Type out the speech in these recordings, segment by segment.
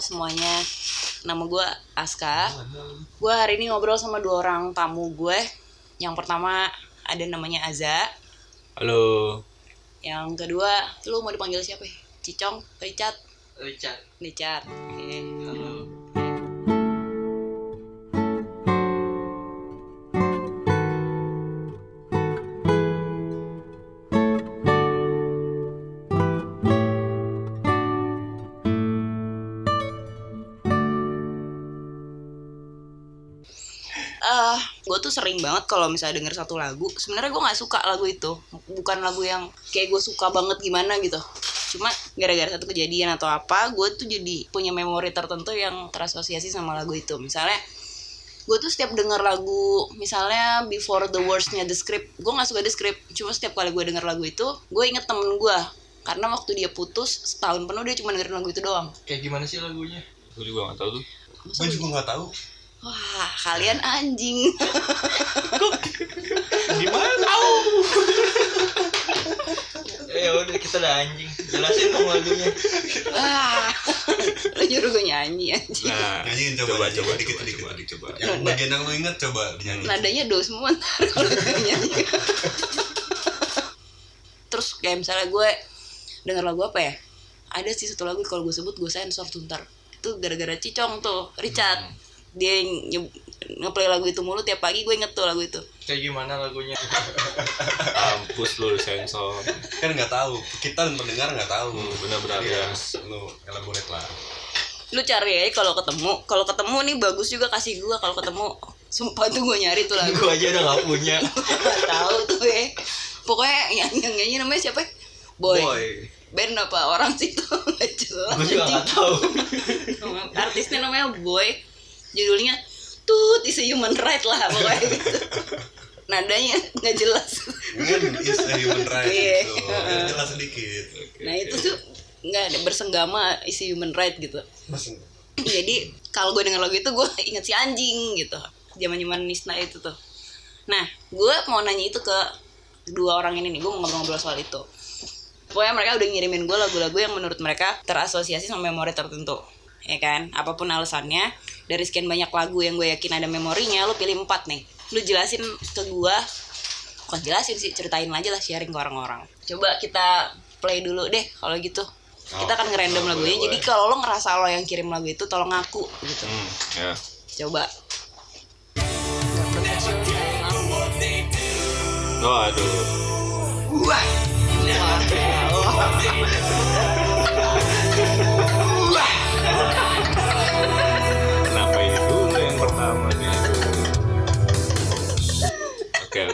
semuanya. Nama gue Aska. Gue hari ini ngobrol sama dua orang tamu gue. Yang pertama ada namanya Aza. Halo. Yang kedua, lu mau dipanggil siapa? ya? Cicong, Richard, Richard. Richard. Oke. Halo. Tuh sering banget kalau misalnya denger satu lagu. Sebenarnya gue nggak suka lagu itu. Bukan lagu yang kayak gue suka banget gimana gitu. Cuma gara-gara satu kejadian atau apa gue tuh jadi punya memori tertentu yang terasosiasi sama lagu itu. Misalnya gue tuh setiap denger lagu misalnya before the wordsnya the script gue nggak suka the script. Cuma setiap kali gue denger lagu itu gue inget temen gue karena waktu dia putus setahun penuh dia cuma dengerin lagu itu doang. Kayak gimana sih lagunya? Gue juga gak tahu tuh. Gue juga nggak tahu. Wah kalian anjing Gimana tahu? Eh udah kita udah anjing. Jelasin dong lagunya. ah lo nyuruh gue nyanyi anjing Nah, Nyanyiin coba, coba, nyanyi. coba, dikit, coba, dikit, coba, dikit. coba. Yang Nada. bagian yang lu inget coba dinyanyi. nadanya do semua ntar kalau gue nyanyi terus kayak misalnya gue denger lagu apa ya ada sih satu lagu kalau gue sebut gue sensor tuh ntar itu gara-gara cicong tuh Richard dia ngeplay lagu itu mulu tiap pagi gue inget tuh lagu itu Kayak gimana lagunya? Kampus lu sensor. Kan nggak tahu. Kita dan pendengar nggak tahu. benar-benar Iya, ya. Lu elaborate lah. lu cari aja kalau ketemu kalau ketemu nih bagus juga kasih gue kalau ketemu sumpah tuh gue nyari tuh lagu Gue aja udah gak punya. Gak tahu tuh ya pokoknya yang yang nyanyi namanya siapa boy, band apa orang situ nggak jelas Gue juga anjing. gak tahu. artisnya namanya Boy judulnya Tut is a human right lah pokoknya gitu. Nadanya nggak jelas. Kan is a human right Iya. gitu. Jelas sedikit. nah itu tuh nggak ada bersenggama isi human right gitu. Jadi kalau gue denger lagu itu gue inget si anjing gitu. Zaman zaman Nisna itu tuh. Nah gue mau nanya itu ke dua orang ini nih gue mau ngobrol-ngobrol soal itu. Pokoknya mereka udah ngirimin gue lagu-lagu yang menurut mereka terasosiasi sama memori tertentu ya kan? Apa pun alasannya dari sekian banyak lagu yang gue yakin ada memorinya lu pilih empat nih lu jelasin ke gue bukan jelasin sih ceritain aja lah sharing ke orang-orang coba kita play dulu deh kalau gitu kita akan ngerandom Oh, lagunya boleh, jadi kalau lo ngerasa lo yang kirim lagu itu tolong ngaku gitu Hmm, ya. coba Nggak profesional kayak ngaku. Oh, aduh. Wah.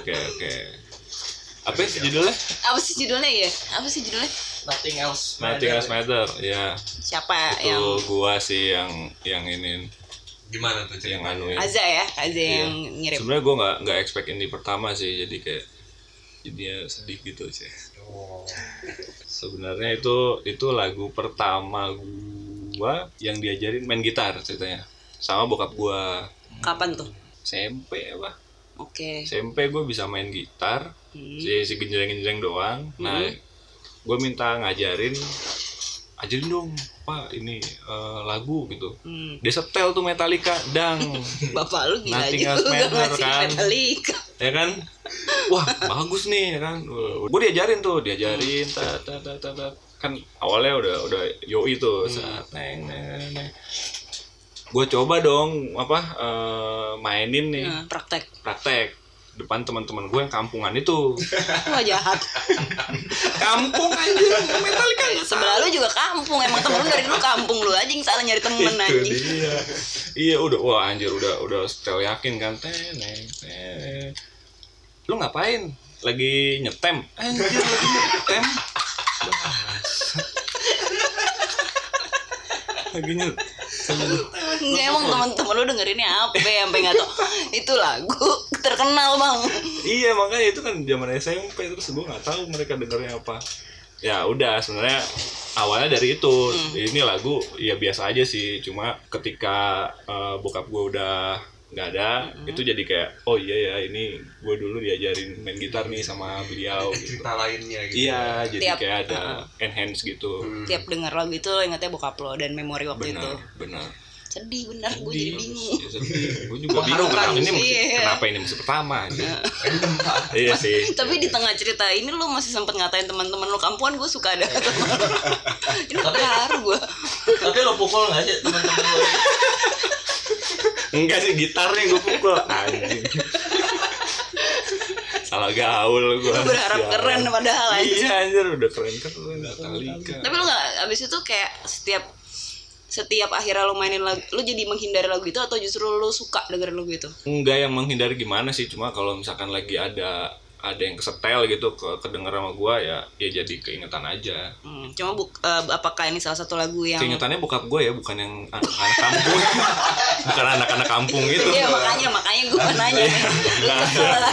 Oke, oke, oke. Apa sih judulnya? apa sih judulnya ya apa sih judulnya Nothing else. Nothing Else Matter. Ya, siapa itu yang gua sih yang yang ini Gimana tuh yang anu ya. Aza ya Aza Iya. yang ngirim Sebenarnya gua nggak nggak expect ini pertama sih, jadi kayak jadinya sedih gitu sih. Oh. Sebenarnya itu itu lagu pertama gua yang diajarin main gitar ceritanya. Sama bokap gua kapan tuh SMP apa? Oke SMP gue bisa main gitar, Hmm. si si genjreng-genjreng doang. Nah, gue minta ngajarin, ajarin dong, pak ini eh, lagu gitu. Hmm. Dia setel tuh Metallica, dang, bapak lu gila Nothing else matter, kan? Metallica ya kan? Wah bagus nih, ya kan? Gue diajarin tuh, diajarin, Hmm. ta ta ta ta ta. kan awalnya udah udah yoi tuh, Hmm. saat neng neng neng. Gue coba dong apa eh, mainin nih. Nah, praktek. Praktek. Depan teman-teman gue yang kampungan itu. Wah jahat. Kampung anjing. Metallica nggak sebelah lu juga kampung. Emang temen lu dari dulu kampung lu aja yang salah nyari temen itu anjing. dia. Iya udah wah anjir udah udah setel yakin kan. Teneng teneng. Lu ngapain? Lagi nyetem? Anjir lagi nyetem. Lagi nyetem Nggak emang temen-temen lu dengerinnya apa ya? Sampai nggak tau itu lagu terkenal bang. Iya makanya itu kan zaman SMP terus gue nggak tahu mereka dengernya apa. Ya udah sebenarnya awalnya dari itu. Ini lagu ya biasa aja sih. Cuma ketika eh, bokap gue udah nggak ada itu jadi kayak oh iya ya ini gue dulu diajarin main gitar nih sama beliau gitu. cerita lainnya gitu iya jadi Tiap- kayak ada uh-uh. enhance gitu. Tiap denger lagu itu lo ingetnya bokap lo dan memori waktu itu. Benar benar sedih bener gue jadi bingung. Ya, sedih. gue juga bingung kenapa ini Iya. kenapa ini musik pertama gitu. iya sih. Tapi di tengah cerita ini lo masih sempet ngatain teman-teman lo kampuan gue suka ada. Ini terharu gue Tapi lo pukul gak sih teman-teman lo? enggak sih gitarnya gue pukul. Anjing. Salah gaul gue lo berharap keren padahal aja iya anjir udah keren keren tapi lo nggak abis itu kayak setiap setiap akhirnya lo mainin lagu lo jadi menghindari lagu itu atau justru lo suka dengerin lagu itu? Enggak yang menghindari gimana sih? Cuma kalau misalkan lagi ada ada yang kesetel gitu ke kedenger sama gua ya ya jadi keingetan aja. Hmm, cuma buk, eh, apakah ini salah satu lagu yang keingetannya bokap gue ya bukan yang anak kampung. Bukan anak-anak kampung gitu. Iya makanya makanya gue nanya. Nah,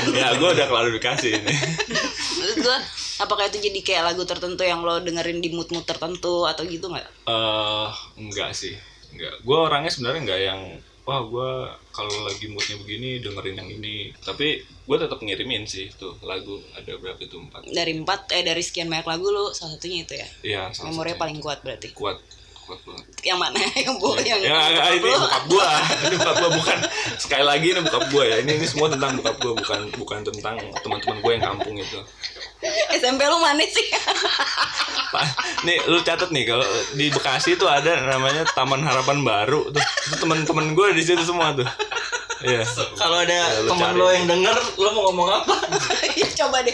ya gue udah klarifikasi ini Maksud gue apakah itu jadi kayak lagu tertentu yang lo dengerin di mood-mood tertentu atau gitu nggak? eh enggak sih. Enggak. Gue orangnya sebenarnya enggak yang wah gue kalau lagi moodnya begini dengerin yang ini. Tapi gue tetap ngirimin sih tuh lagu ada berapa itu empat. Dari empat eh dari sekian banyak lagu lo salah satunya itu ya. Iya, salah Memorinya satunya. paling kuat berarti. kuat kuat banget. Yang mana? yang bu yang ya, ya, ini lo- bokap gua. Ini bokap gua bukan. Sekali lagi ini bokap gua ya. Ini ini semua tentang bokap gua bukan bukan tentang teman-teman gua yang kampung itu SMP lo mana sih? Pak, nih lu catat nih kalau di Bekasi tuh ada namanya Taman Harapan Baru tuh itu teman-teman gua di situ semua tuh iya Kalau ada Ya, lu teman lo yang denger, lo mau ngomong apa? Ya, Coba deh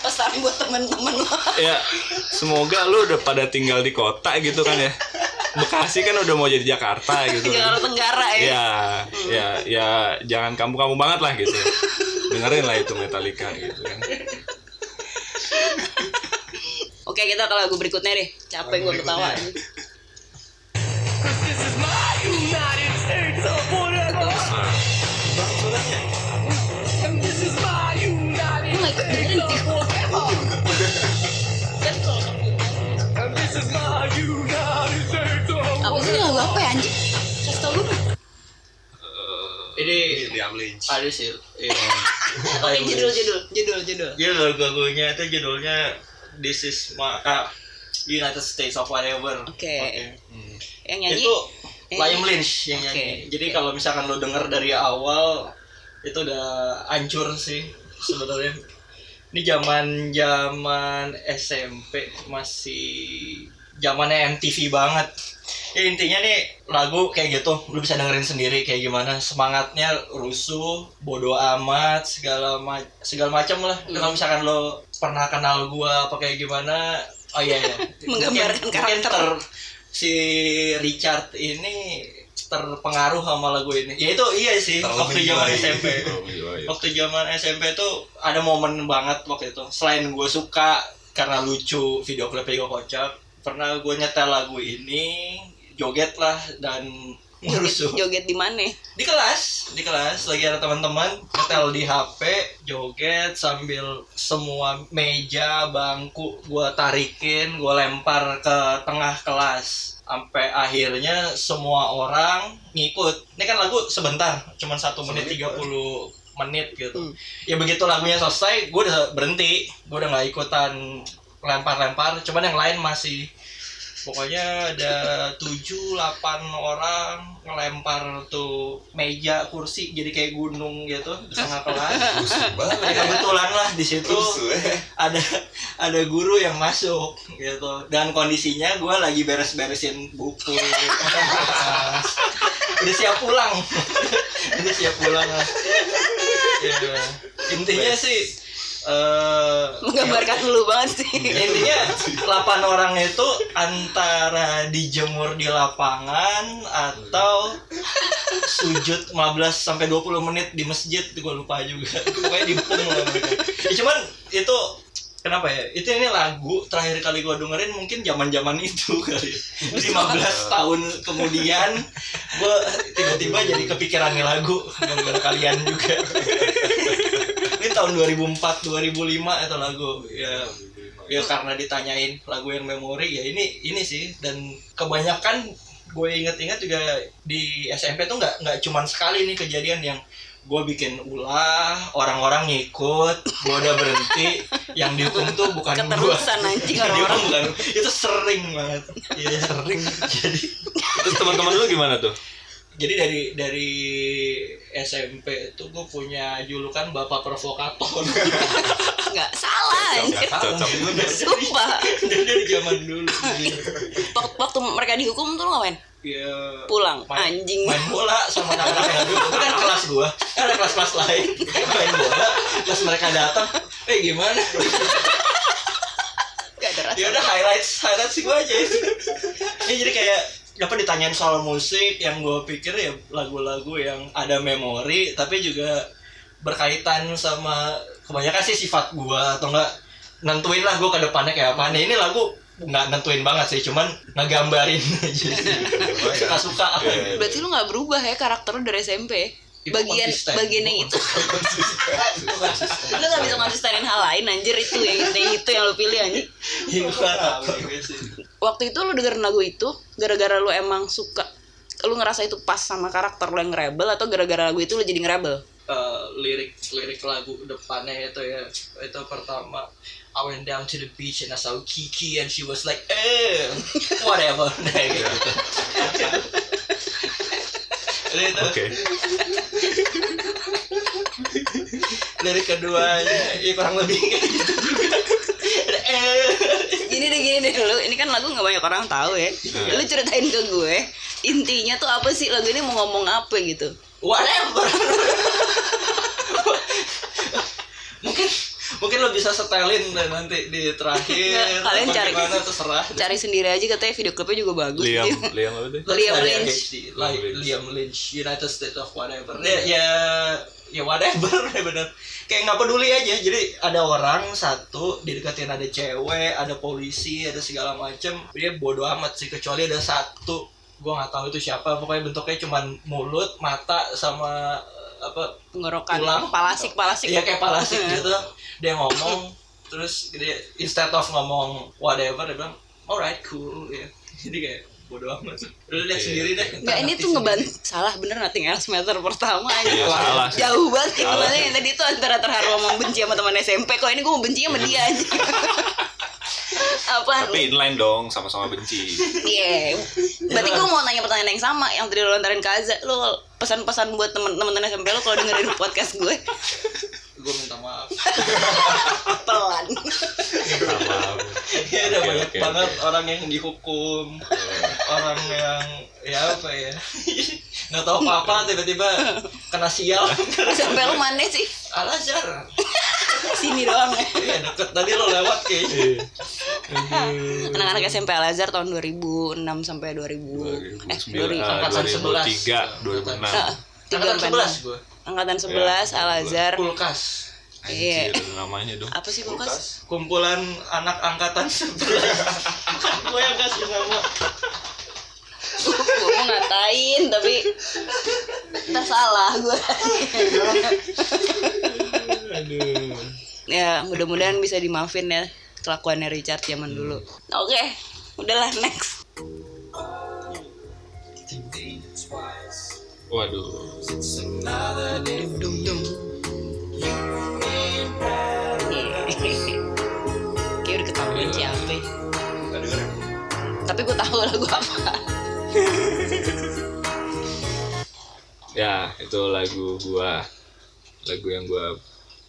pesan buat temen-temen lo. ya semoga lu udah pada tinggal di kota gitu kan ya Bekasi kan udah mau jadi Jakarta gitu kan. Jakarta Tenggara ya. ya ya ya jangan kampung-kampung banget lah gitu dengerin lah itu Metallica gitu kan Oke kita ke lagu berikutnya deh. Capek gue ketawa. Apa sih lagu apa ya anjing? Ini Ini Liam Lynch ada sih. Iya. Oke judul judul judul judul. Jadi lagu-lagunya itu judulnya This is my ah, United States of Whatever. Oke. Yang nyanyi Itu Eh, Liam Lynch yang oke, nyanyi. Jadi oke. kalau misalkan lo denger dari awal itu udah hancur sih sebenarnya. Ini zaman zaman SMP masih zamannya MTV banget. Ya intinya nih lagu kayak gitu, lu bisa dengerin sendiri kayak gimana semangatnya rusuh, bodoh amat, segala ma segala macam lah. Hmm. Kalau misalkan lo pernah kenal gua apa kayak gimana, oh iya iya. Menggambarkan Mungkin- karakter. mungkin ter- si Richard ini terpengaruh sama lagu ini. Ya itu iya sih Terlalu waktu zaman. SMP. Oh, gila, ya. Waktu zaman SMP tuh ada momen banget waktu itu. Selain gue suka karena lucu video klipnya gue kocak, pernah gue nyetel lagu ini, joget lah dan rusuh Joget di mana? di kelas di kelas. Lagi ada teman-teman nyetel di HP joget sambil semua meja bangku gua tarikin gua lempar ke tengah kelas. Sampai akhirnya semua orang ngikut. Ini kan lagu sebentar cuman satu menit 30 menit gitu. Hmm. ya begitu lagunya selesai gue udah berhenti. Gue udah nggak ikutan lempar-lempar cuman yang lain masih pokoknya ada 7 8 orang ngelempar tuh meja kursi jadi kayak gunung gitu di tengah kelas. Ya kebetulan lah di situ ya. ada ada guru yang masuk gitu. Dan kondisinya gue lagi beres-beresin buku. Udah siap pulang. Udah siap pulang lah. Ya. intinya sih eh Menggambarkan lu banget sih. intinya 8 orang itu antara dijemur di lapangan atau sujud 15 sampai 20 menit di masjid gue lupa juga. Pokoknya dipung lah mereka. Ya, cuman itu kenapa ya? Itu ini lagu terakhir kali gue dengerin mungkin zaman zaman itu kali. 15 tahun kemudian gue tiba-tiba jadi kepikiran lagu gara-gara kalian juga tahun 2004 2005 itu lagu. Ya ya karena ditanyain lagu yang memori ya ini ini sih. Dan kebanyakan gue inget-inget juga di SMP tuh nggak nggak cuman sekali nih kejadian yang gue bikin ulah orang-orang ngikut gue udah berhenti. Yang dihukum tuh bukan gue Keterusan anjing dihukum orang-orang. bukan itu sering banget. Iya sering. Jadi Terus teman-teman lu gimana tuh? Jadi dari dari SMP itu gue punya julukan bapak provokator Nggak salah anjir. Cocok. Sumpah. dari dari zaman dulu Waktu, waktu mereka dihukum tuh lu ngapain? ya Pulang. main, Anjing. main bola sama anak-anak dulu itu kan kelas gua kan ada kelas-kelas lain main bola pas mereka datang eh gimana Gak ada rasa. ya udah highlights highlights gua aja ya jadi kayak apa ditanyain soal musik? Yang gue pikir ya lagu-lagu yang ada memori tapi juga berkaitan sama kebanyakan sih sifat gua atau enggak nentuin lah gue ke depannya kayak apa. Nih ini lagu nggak nentuin banget sih cuman ngegambarin aja sih. Suka-suka. Apa Iya. Berarti lu gak berubah ya karakter lu dari SMP? Itu Bagian konsisten. bagian yang itu. lu gak bisa konsistenin hal lain anjir itu yang itu yang, itu yang lu pilih anjir. Iya, sih. Waktu itu lu dengerin lagu itu gara-gara lu emang suka lu ngerasa itu pas sama karakter lu yang rebel atau gara-gara lagu itu lu jadi ngerebel? Eh, lirik lirik lagu depannya itu ya itu pertama I went down to the beach and I saw Kiki and she was like eh whatever nah, gitu. Jadi itu Lirik keduanya. Ya kurang lebih kayak gitu juga. Ada, eh. Gini deh gini deh lu, ini kan lagu gak banyak orang tahu ya. Lu ceritain ke gue, intinya tuh apa sih lagu ini mau ngomong apa gitu? whatever. Mungkin mungkin lo bisa setelin deh nanti di terakhir. Nggak, kalian cari. gimana terserah. Cari sendiri aja katanya video klipnya juga bagus. Liam, gitu. Liam apa deh? Liam Lynch. Like, Liam Lynch. United States of whatever. Ya ya ya whatever ya bener. Kayak nggak peduli aja. Jadi ada orang satu dideketin ada cewek ada polisi ada segala macem. Dia bodoh amat sih kecuali ada satu. Gua nggak tahu itu siapa. Pokoknya bentuknya cuman mulut mata sama apa Tenggorokan, Tulang. palasik, palasik. Iya kayak palasik gitu. Dia ngomong terus dia instead of ngomong whatever dia bilang alright cool. Ya jadi kayak bodo amat lu lihat Oke. sendiri deh Enggak, ini tuh ngebantu salah bener nothing else matter pertama aja. Iya, salah sih. Jauh banget Salah. gimana yang tadi tuh antara terharu sama membenci sama teman SMP. Kok ini gue mau benci sama dia aja. Apaan? Tapi inline dong, sama-sama benci. Iya. Berarti gue mau nanya pertanyaan yang sama yang tadi lo lontarin ke Aza. Lo pesan-pesan buat temen-temen SMP lo kalau dengerin podcast gue gue minta maaf. Pelan. ya ada banyak oke, banget oke. orang yang dihukum orang yang ya apa ya? Nggak tahu apa apa tiba-tiba kena sial. SMP lo mana sih? Al Azhar. Sini doang ya. iya deket. Tadi lo lewat kayaknya Anak-anak SMP Al Azhar tahun 2006 sampai 2000 eh 2000 angkatan 2003, 2006. Nah, tiga angkatan angkatan 11 gue angkatan 11 Ya, Al Azhar. kulkas. Iya. Anjir, namanya dong. apa sih kulkas? Kumpulan anak angkatan 11 gue yang kasih nama. Gue mau ngatain tapi ntar salah gue Aduh. ya mudah-mudahan bisa dimaafin ya kelakuannya Richard zaman dulu. Oke udahlah next Waduh. dum dum dum kayak udah ketahuan siapa ya. tapi gue tahu lagu apa Ya, itu lagu gua. Lagu yang gua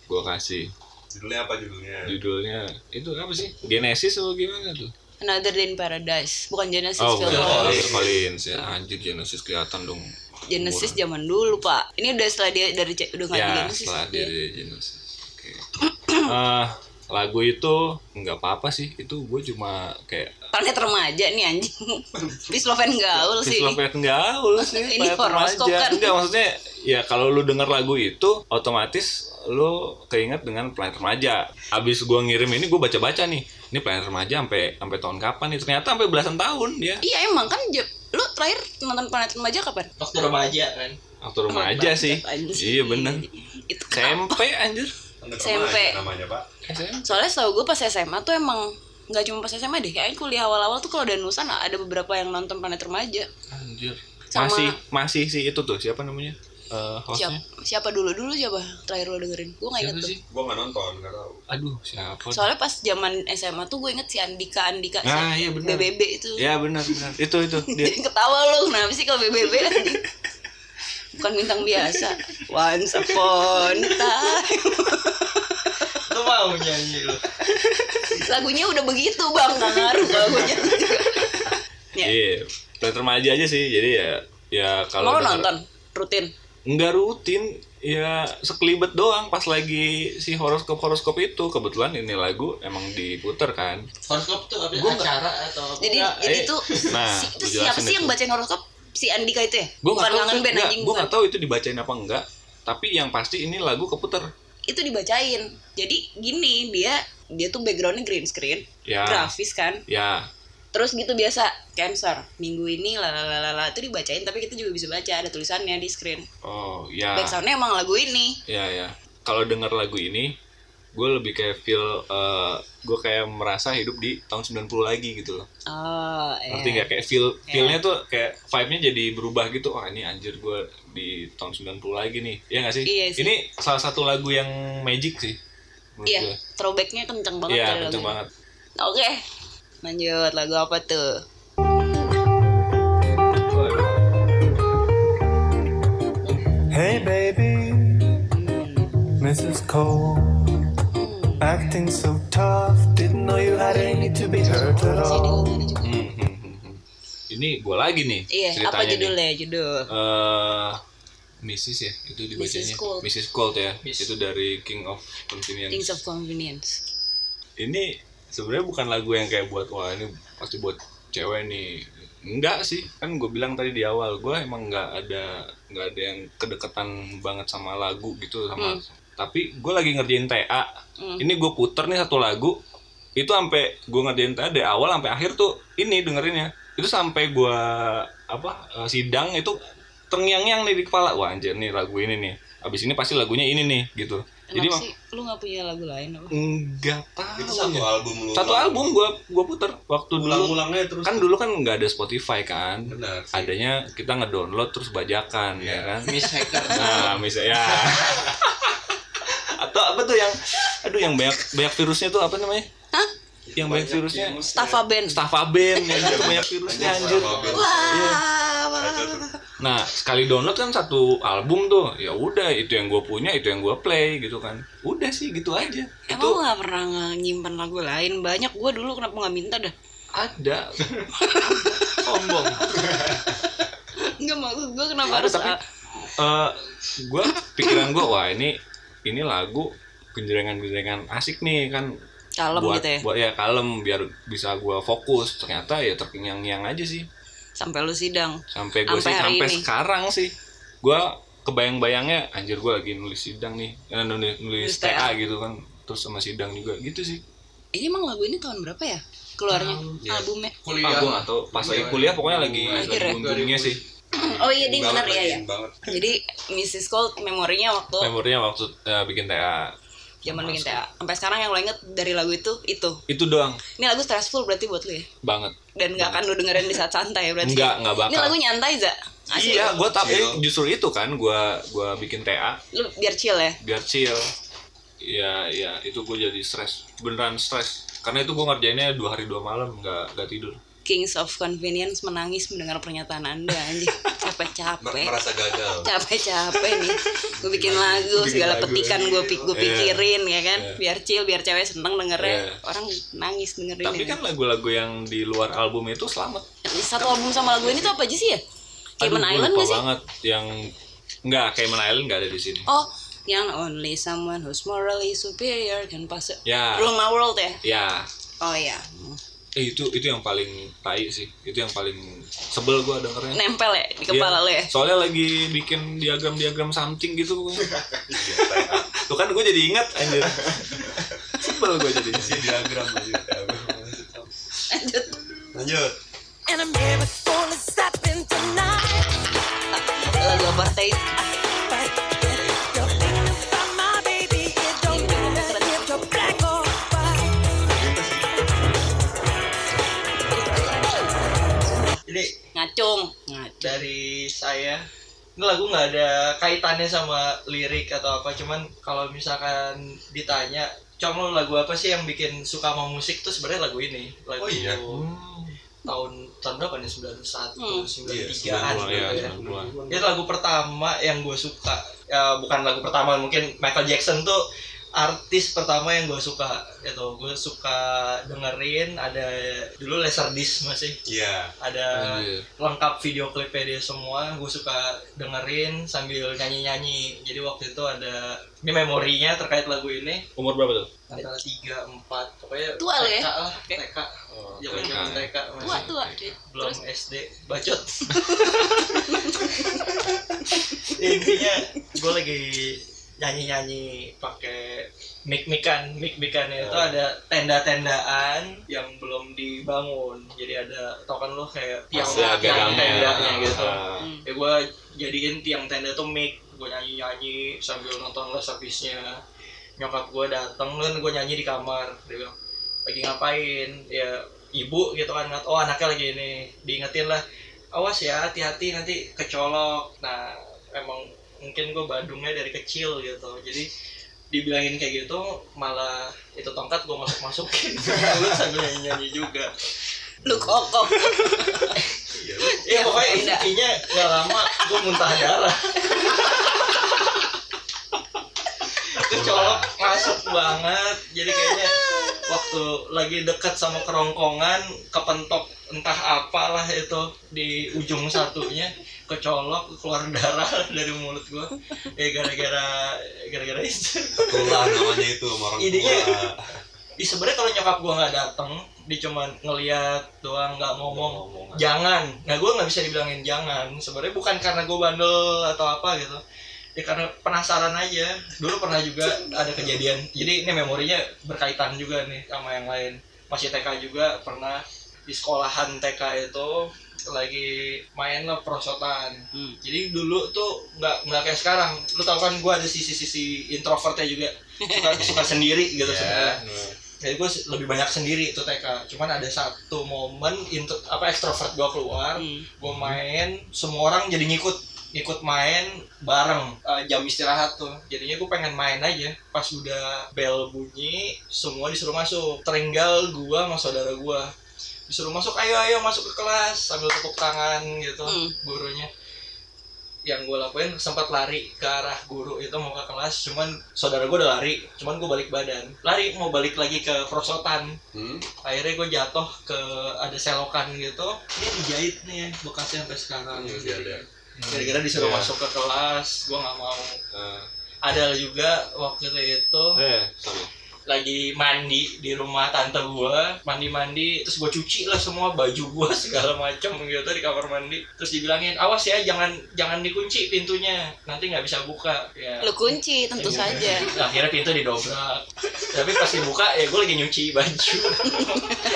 gua kasih. Judulnya apa judulnya? Judulnya itu apa sih? Genesis atau gimana tuh? Another Day in Paradise bukan Genesis Oh, Phil. Collins. Collins ya. Anjir Genesis kelihatan dong. Genesis zaman dulu pak ini udah setelah dia dari udah nggak di Ya, Genesis setelah dia di Genesis. Oke. Eh, lagu itu nggak apa-apa sih. Itu gue cuma kayak planet remaja nih anjing Pisloven gaul sih Visual gaul sih. Ini horoskop kan. Enggak maksudnya ya kalau lu denger lagu itu otomatis lu keinget dengan planet remaja. Abis gua ngirim ini gua baca-baca nih. Ini planet remaja sampai sampai tahun kapan nih? Ternyata sampai belasan tahun dia. iya emang kan lu terakhir nonton planet remaja kapan waktu remaja kan Waktu remaja sih. Iya bener. itu kenapa? SMP anjir. SMP. namanya pak. Soalnya setahu gue pas SMA tuh emang nggak cuma pas SMA deh kayaknya kuliah awal-awal tuh kalau Danusan ada beberapa yang nonton Planet Remaja Anjir. Sama- Masih masih si itu tuh siapa namanya? Eh siapa hostnya. siapa dulu dulu siapa terakhir lo dengerin gue nggak inget sih? Gua nggak nonton, nggak tahu. Aduh, siapa? soalnya pas zaman SMA tuh gue inget si Andika Andika si Ah, iya benar. BBB itu Ya benar benar. itu itu dia. ketawa lo kenapa sih kalau BBB bukan bintang biasa once upon a time Lu mau nyanyi lu. lagunya udah begitu bang nggak ngaruh kalau gue nyanyi ya. Iya. Planet remaja aja sih. Jadi ya ya kalau mau lo denger- nonton rutin nggak rutin ya sekelibet doang pas lagi si horoskop horoskop itu kebetulan ini lagu emang diputer kan Horoskop tuh apa? Gua nggak- acara atau apa? jadi Enggak, jadi eh, tuh nah, si, itu siapa sih itu. yang bacain horoskop si Andika itu ya gue bukan kangen band anjing gue bukan. nggak tahu itu dibacain apa enggak tapi yang pasti ini lagu keputer itu dibacain jadi gini dia dia tuh backgroundnya green screen Ya. grafis kan ya terus gitu biasa cancer minggu ini lalalala itu dibacain tapi kita juga bisa baca ada tulisannya di screen. Oh ya. Backsoundnya emang lagu ini. Ya ya. Kalau denger lagu ini gue lebih kayak feel gue kayak merasa hidup di tahun 90 lagi gitu loh. Oh iya. ngerti nggak? Kayak feel feelnya tuh kayak vibe-nya jadi berubah gitu. Wah ini anjir gue di tahun 90 lagi nih. Ya nggak sih? Iya sih. ini salah satu lagu yang magic sih iya gue. throwbacknya kenceng banget iya kenceng lagunya. banget. Oke lanjut lagu apa tuh Hey baby, Mrs. Cole, acting so tough. Didn't know you had any to be hurt at all. Hmm, hmm, hmm, hmm. ini gue lagi nih iya apa ceritanya nih. judulnya judul Eh, Mrs. ya itu dibacanya Mrs. Colt. Mrs. Colt ya Miss. itu dari King of Convenience Things of Convenience ini sebenarnya bukan lagu yang kayak buat wah ini pasti buat cewek nih. Enggak sih. Kan gue bilang tadi di awal gue emang nggak ada nggak ada yang kedekatan banget sama lagu gitu sama tapi gue lagi ngerjain TA ini gue puter nih satu lagu itu sampai gue ngerjain TA dari awal sampai akhir tuh ini dengerinnya. Itu sampai gue apa eh, sidang itu terngiang-ngiang nih di kepala. Wah anjir nih lagu ini nih. Abis ini pasti lagunya ini nih gitu jadi sih lu gak punya lagu lain apa? Enggak tahu. Itu satu ya. album lu. Satu album gua gua puter waktu dulu. Ulang-ulangnya terus. Kan dulu kan nggak ada Spotify kan. Benar sih. Adanya kita ngedownload terus bajakan ya Iya. kan. Miss Hacker. Nah, misalnya ya. Atau apa tuh yang aduh yang banyak banyak virusnya tuh apa namanya? Hah? Yang banyak virusnya Staffa Band Staffaben ya kan banyak virusnya anjir. Wah, wah. Nah, sekali download kan satu album tuh. Ya udah, itu yang gue punya, itu yang gue play gitu kan. Udah sih gitu aja. Emang itu gak pernah nyimpen lagu lain? Banyak gue dulu kenapa gak minta dah ada. Sombong. Enggak maksud gue kenapa Ada harus tapi eh gue pikiran gue wah ini ini lagu genjrengan-genjrengan asik nih kan Kalem buat gitu ya buat ya kalem biar bisa gue fokus ternyata ya terkengang-kengang aja sih Sampai lu sidang sampai gue Sampai sih sampai ini. sekarang sih gue kebayang-bayangnya anjir gue lagi nulis sidang nih eh, nulis, nulis TA TA. gitu kan terus sama sidang juga gitu sih Ini emang lagu ini tahun berapa ya? Keluarnya ya. albumnya ah gue gak tau pas lagi kuliah pokoknya lagi Akhir lagi ya? sih Oh iya dia bener ya ya banget. Jadi Mrs. Cold memorinya waktu memorinya waktu eh, bikin TA zaman bikin TA Sampai sekarang yang lo inget dari lagu itu, itu itu doang Ini lagu stressful berarti buat lu ya? banget Dan gak akan lu dengerin di saat santai ya berarti Enggak, enggak bakal. Ini lagu nyantai, Za? Asli. Iya, gue tapi Chill. justru itu kan gue gua bikin TA Lu biar chill ya? biar chill. Iya, iya, itu gue jadi stres, beneran stres. Karena itu gue ngerjainnya dua hari dua malam, nggak nggak tidur. Kings of Convenience menangis mendengar pernyataan anda anjing capek-capek Mer- merasa gagal. capek-capek nih gue bikin lagu Bikin segala lagu. petikan gue pik gue Iya. pikirin ya kan Iya. biar chill biar cewek seneng dengernya Iya. orang nangis dengerin Tapi ya. kan lagu-lagu yang di luar album itu selamat. satu album sama lagu ini tuh apa aja sih ya Cayman Island gak sih banget yang nggak Cayman Island nggak ada di sini. oh yang only someone who's morally superior can pass it Ya. rule my world ya Ya, oh ya eh, itu itu yang paling tai sih. Itu yang paling sebel gue dengernya. nempel ya di kepala Iya. lo ya Soalnya lagi bikin diagram-diagram something gitu pokoknya. Tuh kan gue jadi ingat anjir. Sebel gue jadi. Si diagram lanjut Lanjut. Tonight. lagu apartheid dari saya ini lagu nggak ada kaitannya sama lirik atau apa. Cuman kalau misalkan ditanya Cong lo lagu apa sih yang bikin suka sama musik? Tuh sebenarnya lagu ini lagu Oh iya? tahun tahun berapa nih? 91 Hmm. 93an 90-an, gitu ya, ya 90-an. itu lagu pertama yang gue suka. Ya bukan lagu pertama mungkin Michael Jackson tuh artis pertama yang gue suka itu gue suka dengerin ada dulu Laserdisc masih Iya. ada Anjir. lengkap video klipnya dia semua gue suka dengerin sambil nyanyi nyanyi jadi waktu itu ada ini memorinya terkait lagu ini Umur berapa tuh? antara tiga empat pokoknya Tua ya? TK lah Oke. TK Oh, zaman zaman TK. TK masih tua tua belum terus SD bacot intinya gue lagi nyanyi nyanyi pakai mic mican mic micannya itu ada tenda tendaan yang belum dibangun. Jadi ada tau kan lo kayak tiang Masih agak tiang rame ya. tendanya gitu Ah. Hmm. ya gue jadiin tiang tenda tuh mic. Gue nyanyi nyanyi sambil nonton les habisnya nyokap gue dateng kan gue nyanyi di kamar. Dia bilang lagi ngapain? Ya ibu gitu kan ngat oh anaknya lagi ini. Diingetin lah awas ya hati-hati nanti kecolok. Nah emang mungkin gue Bandungnya dari kecil gitu. Jadi dibilangin kayak gitu malah itu tongkat gue masuk masukin gue sambil nyanyi nyanyi juga. Lu kokok ya pokoknya beda. intinya nggak lama gue muntah darah. Kecolok masuk banget. Jadi kayaknya waktu lagi deket sama kerongkongan kepentok entah apalah itu di ujung satunya kecolok keluar darah dari mulut gue ya gara-gara gara-gara itu. Itulah namanya itu orang Idenya-. Ih, sebenarnya kalau nyokap gue nggak dateng dia cuma ngeliat doang nggak ngomong Ngomong. jangan. Nah gue nggak bisa dibilangin jangan. Sebenarnya bukan karena gue bandel atau apa gitu. Ya karena penasaran aja. Dulu pernah juga ada kejadian. Jadi ini memorinya berkaitan juga nih sama yang lain. Masih TK juga pernah di sekolahan TK itu lagi main lah prosotan Hmm. jadi dulu tuh nggak nggak kayak sekarang. Lu tau kan gue ada sisi-sisi introvertnya juga. Suka suka sendiri gitu Iya. sebenarnya. Jadi gue lebih banyak sendiri itu TK cuman ada satu momen intro, apa ekstrovert gue keluar Hmm. gue main semua orang jadi ngikut ngikut main bareng. Eh, jam istirahat tuh. Jadinya gue pengen main aja. Pas udah bel bunyi semua disuruh masuk. Terenggal gue sama saudara gue disuruh masuk ayo ayo masuk ke kelas sambil tepuk tangan gitu Hmm. gurunya yang gue lakuin sempat lari ke arah guru itu mau ke kelas cuman saudara gue udah lari cuman gue balik badan lari mau balik lagi ke prosotan Hmm? akhirnya gue jatuh ke ada selokan gitu ini dijahit nih ya bekasnya sampai sekarang Masih ada. gara-gara disuruh Iya. masuk ke kelas gue nggak mau Eh, ada juga waktu itu Eh. Lagi mandi di rumah tante gue mandi mandi terus gue cuci lah semua baju gue segala macam gitu di kamar mandi. Terus dibilangin awas ya jangan jangan dikunci pintunya nanti nggak bisa buka. Ya. Lu kunci tentu saja. Nah, akhirnya pintu didobrak. Tapi pas dibuka ya gue lagi nyuci baju.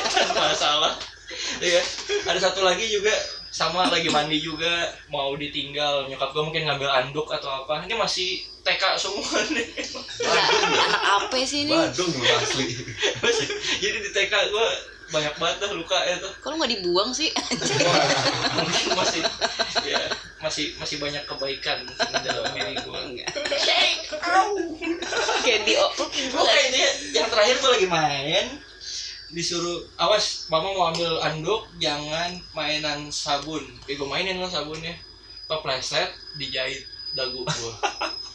Tanpa masalah. Iya. ada satu lagi juga sama lagi mandi juga mau ditinggal. Nyokap gue mungkin ngambil anduk atau apa. Ini masih TK semua nih. Lah, anak apa sih ini? Badung lu asli. Jadi di TK gue banyak banget dah luka ya tuh. Kalau nggak dibuang sih? Mungkin masih ya masih masih banyak kebaikan di dalam diri gue Enggak. kayak di Oke ini yang terakhir gue lagi main disuruh awas mama mau ambil anduk jangan mainan sabun. Ya gue mainin lah sabunnya. Kepleset dijahit dagu gue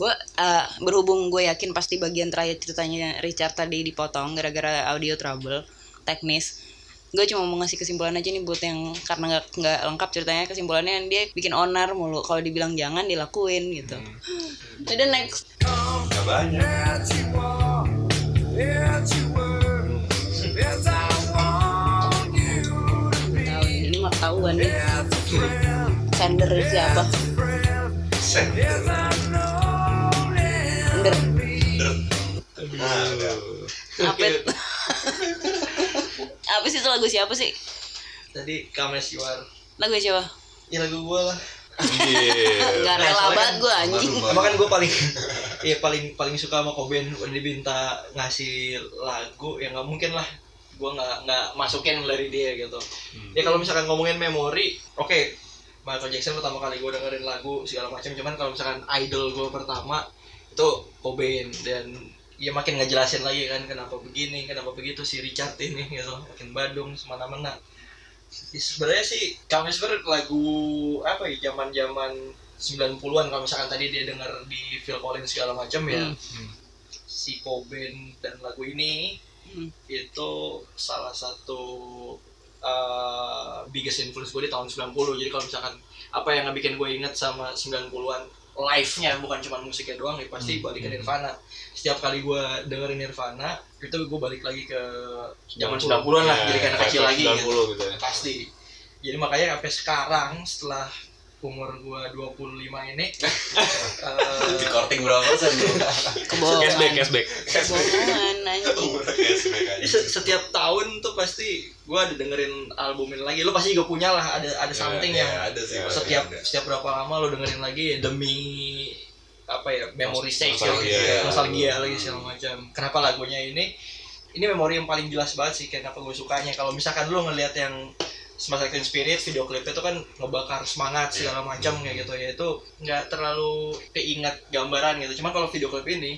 gue eh, berhubung gue yakin pasti bagian terakhir ceritanya Richard tadi dipotong gara-gara audio trouble teknis gue cuma mau ngasih kesimpulan aja nih buat yang karena nggak nggak lengkap ceritanya. Kesimpulannya dia bikin onar mulu. Kalau dibilang jangan dilakuin gitu. Udah next. Gak banyak. tahu ini mah tahuan nih. Sender siapa? Sen. sender Nah, udah. apa sih itu lagu siapa sih? Tadi kames yuar lagu siapa? Ya lagu gue lah. Iya. nggak Nah, rela soalnya banget gue anjing. emang kan gue paling ya paling paling suka sama Koben udah diminta ngasih lagu ya nggak mungkin lah. Gue nggak nggak masukin dari dia gitu. Ya kalau misalkan ngomongin memori oke. Michael Jackson pertama kali gue dengerin lagu segala macam. Cuman kalau misalkan idol gue pertama itu Cobain dan ya makin ngejelasin lagi kan kenapa begini kenapa begitu si Richard ini gitu makin badung semena-mena Ya, sebenarnya sih kami sebenarnya lagu apa ya zaman zaman 90-an kalau misalkan tadi dia denger di Phil Collins segala macam ya Hmm. si Cobain dan lagu ini Hmm. itu salah satu uh, biggest influence gue di tahun 90 jadi kalau misalkan apa yang ngebikin gue inget sama 90-an live-nya bukan cuma musiknya doang ya pasti balik ke Nirvana. Setiap kali gue dengerin Nirvana itu gue balik lagi ke zaman 90-an lah jadi kayak anak kecil lagi 90 gitu. gitu ya. pasti. Jadi makanya sampai sekarang setelah umur gua 25 ini eh, Recording berapa persen bro? Cashback, Kebohongan. cashback. Kebohongan anjing. Setiap tahun tuh pasti gua ada dengerin album ini lagi lu pasti juga punya lah ada ada something Ya, yang ya, ada sih. setiap ada. setiap berapa lama lu dengerin lagi ya demi apa ya memory sake Nostalgia. gitu nostalgia lagi segala macam kenapa lagunya ini ini memori yang paling jelas banget sih kenapa gue sukanya kalau misalkan lu ngelihat yang Smash Teen Spirit video klipnya itu kan ngebakar semangat segala macam kayak gitu ya. Itu nggak terlalu keingat gambaran gitu. Cuman kalau video klip ini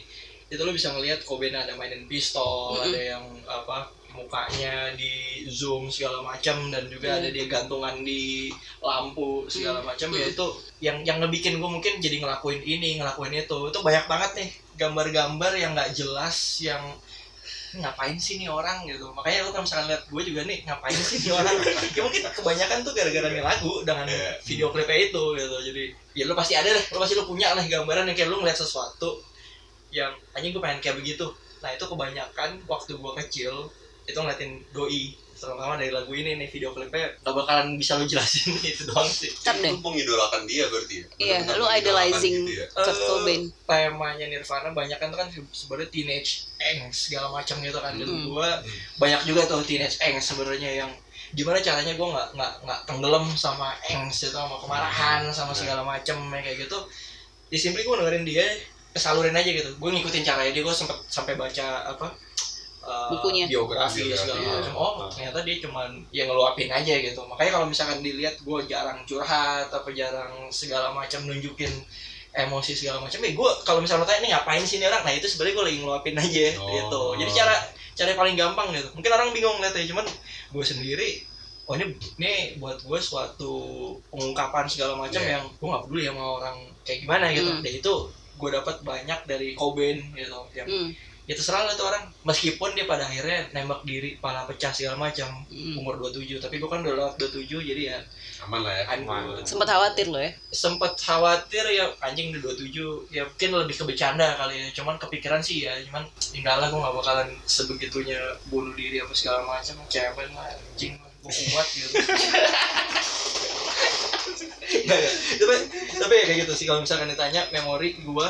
itu lu bisa ngelihat Cobain ada mainin pistol ada yang apa mukanya di zoom segala macam dan juga Mm. ada dia gantungan di lampu segala macam. Ya itu yang yang ngebikin gue mungkin jadi ngelakuin ini ngelakuin itu. Itu banyak banget nih gambar-gambar yang nggak jelas yang ngapain sih nih orang? Gitu. Makanya lu kalau misalkan lihat gue juga nih ngapain sih nih orang? Ya mungkin kebanyakan tuh gara-gara nih lagu dengan Iya. video klipnya itu gitu. Jadi ya lu pasti ada deh lu pasti lu punya lah gambaran yang kayak lu ngeliat sesuatu yang anjing gue pengen kayak begitu. Nah itu kebanyakan waktu gue kecil itu ngeliatin doi terutama dari lagu ini nih video klipnya gak bakalan bisa lu jelasin itu doang sih Ntar deh. Lu mengidolakan dia berarti ya? Iya, Benar-benar lu idolizing gitu ya? Kurt Eh, Cobain. temanya Nirvana banyak kan tuh kan sebenarnya teenage angst segala macam gitu kan dan Hmm. gue banyak juga tuh teenage angst sebenarnya yang gimana caranya gue nggak nggak nggak tenggelam sama angst itu sama kemarahan sama segala macam kayak gitu ya simply gue dengerin dia kesalurin aja gitu gue ngikutin caranya dia gue sempet sampai baca apa eh, Bukunya. biografi Biografi, segala iya. macam oh ternyata dia cuman ya ngeluapin aja gitu makanya kalau misalkan dilihat gue jarang curhat apa jarang segala macam nunjukin emosi segala macam ya gue kalau misalnya lo tanya ini ngapain sih ini orang nah itu sebenarnya gue lagi ngeluapin aja Oh. gitu jadi cara cara yang paling gampang gitu mungkin orang bingung lihatnya cuman gue sendiri oh ini ini buat gue suatu pengungkapan segala macam Iya. yang gue nggak peduli sama orang kayak gimana gitu Hmm. dan itu gue dapat banyak dari Cobain gitu yang Hmm. Ya terserah lah tuh orang. Meskipun dia pada akhirnya nembak diri pala pecah segala macam Hmm. umur 27 tapi gue kan udah lewat 27 jadi ya Aman lah ya. aduh, Sempet khawatir lo ya. sempet khawatir ya anjing udah 27 ya mungkin lebih ke bercanda kali ya. Cuman kepikiran sih ya cuman tinggal lah gue gak bakalan sebegitunya bunuh diri apa segala macam. Cemen lah anjing gue kuat gitu. Tapi tapi ya kayak gitu sih. Kalau misalkan ditanya memori gue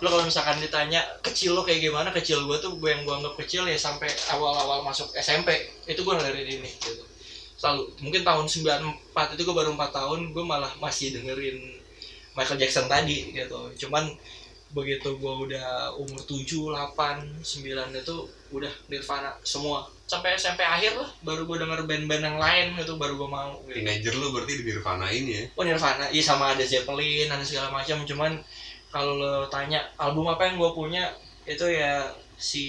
lo kalau misalkan ditanya kecil lo kayak gimana kecil gue tuh gue yang gue anggap kecil ya sampai awal-awal masuk SMP itu gue dengerin ini gitu selalu mungkin tahun 94 itu gue baru 4 tahun gue malah masih dengerin Michael Jackson tadi gitu cuman begitu gue udah umur 7, 8, 9 itu udah Nirvana semua sampai SMP akhir lah baru gue denger band-band yang lain itu baru gue mau gitu. Teenager lu berarti di Nirvana ini ya? Oh Nirvana, iya sama ada Zeppelin, ada segala macam. Cuman kalau lo tanya album apa yang gue punya itu ya si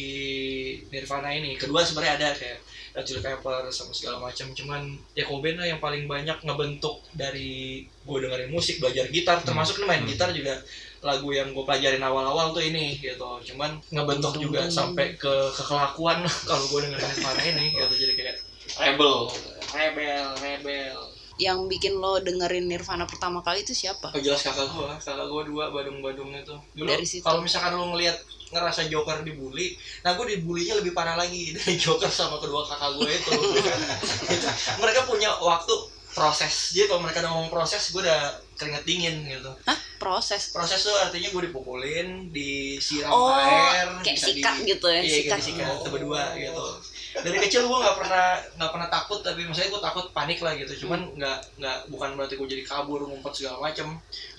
Nirvana ini. Kedua sebenarnya ada kayak Red Chili Peppers sama segala macam. Cuman ya Cobain lah yang paling banyak ngebentuk dari gue dengerin musik, belajar gitar, termasuk nih main gitar juga lagu yang gue pelajarin awal-awal tuh ini gitu. Cuman ngebentuk juga sampai ke kekelakuan kalau gue dengerin Nirvana ini gitu. Jadi kayak rebel, rebel, rebel. Yang bikin lo dengerin Nirvana pertama kali itu siapa? Oh jelas kakak gua, kakak gua dua badung-badung itu. Dulu Dari situ. kalau misalkan lu ngelihat ngerasa Joker dibully, nah gua dibulinya lebih parah lagi dari Joker sama kedua kakak gua itu. Mereka punya waktu proses. Jadi kalau mereka ngomong proses, gua udah keringet dingin gitu. Hah? Proses. Proses tuh artinya gua dipukulin, disiram Oh, air, kayak sikat gitu ya, Iya, sikat. disikat itu berdua gitu. Dari kecil gua nggak pernah nggak pernah takut tapi maksudnya gua takut panik lah gitu. Cuman nggak nggak bukan berarti gua jadi kabur ngumpet segala macem.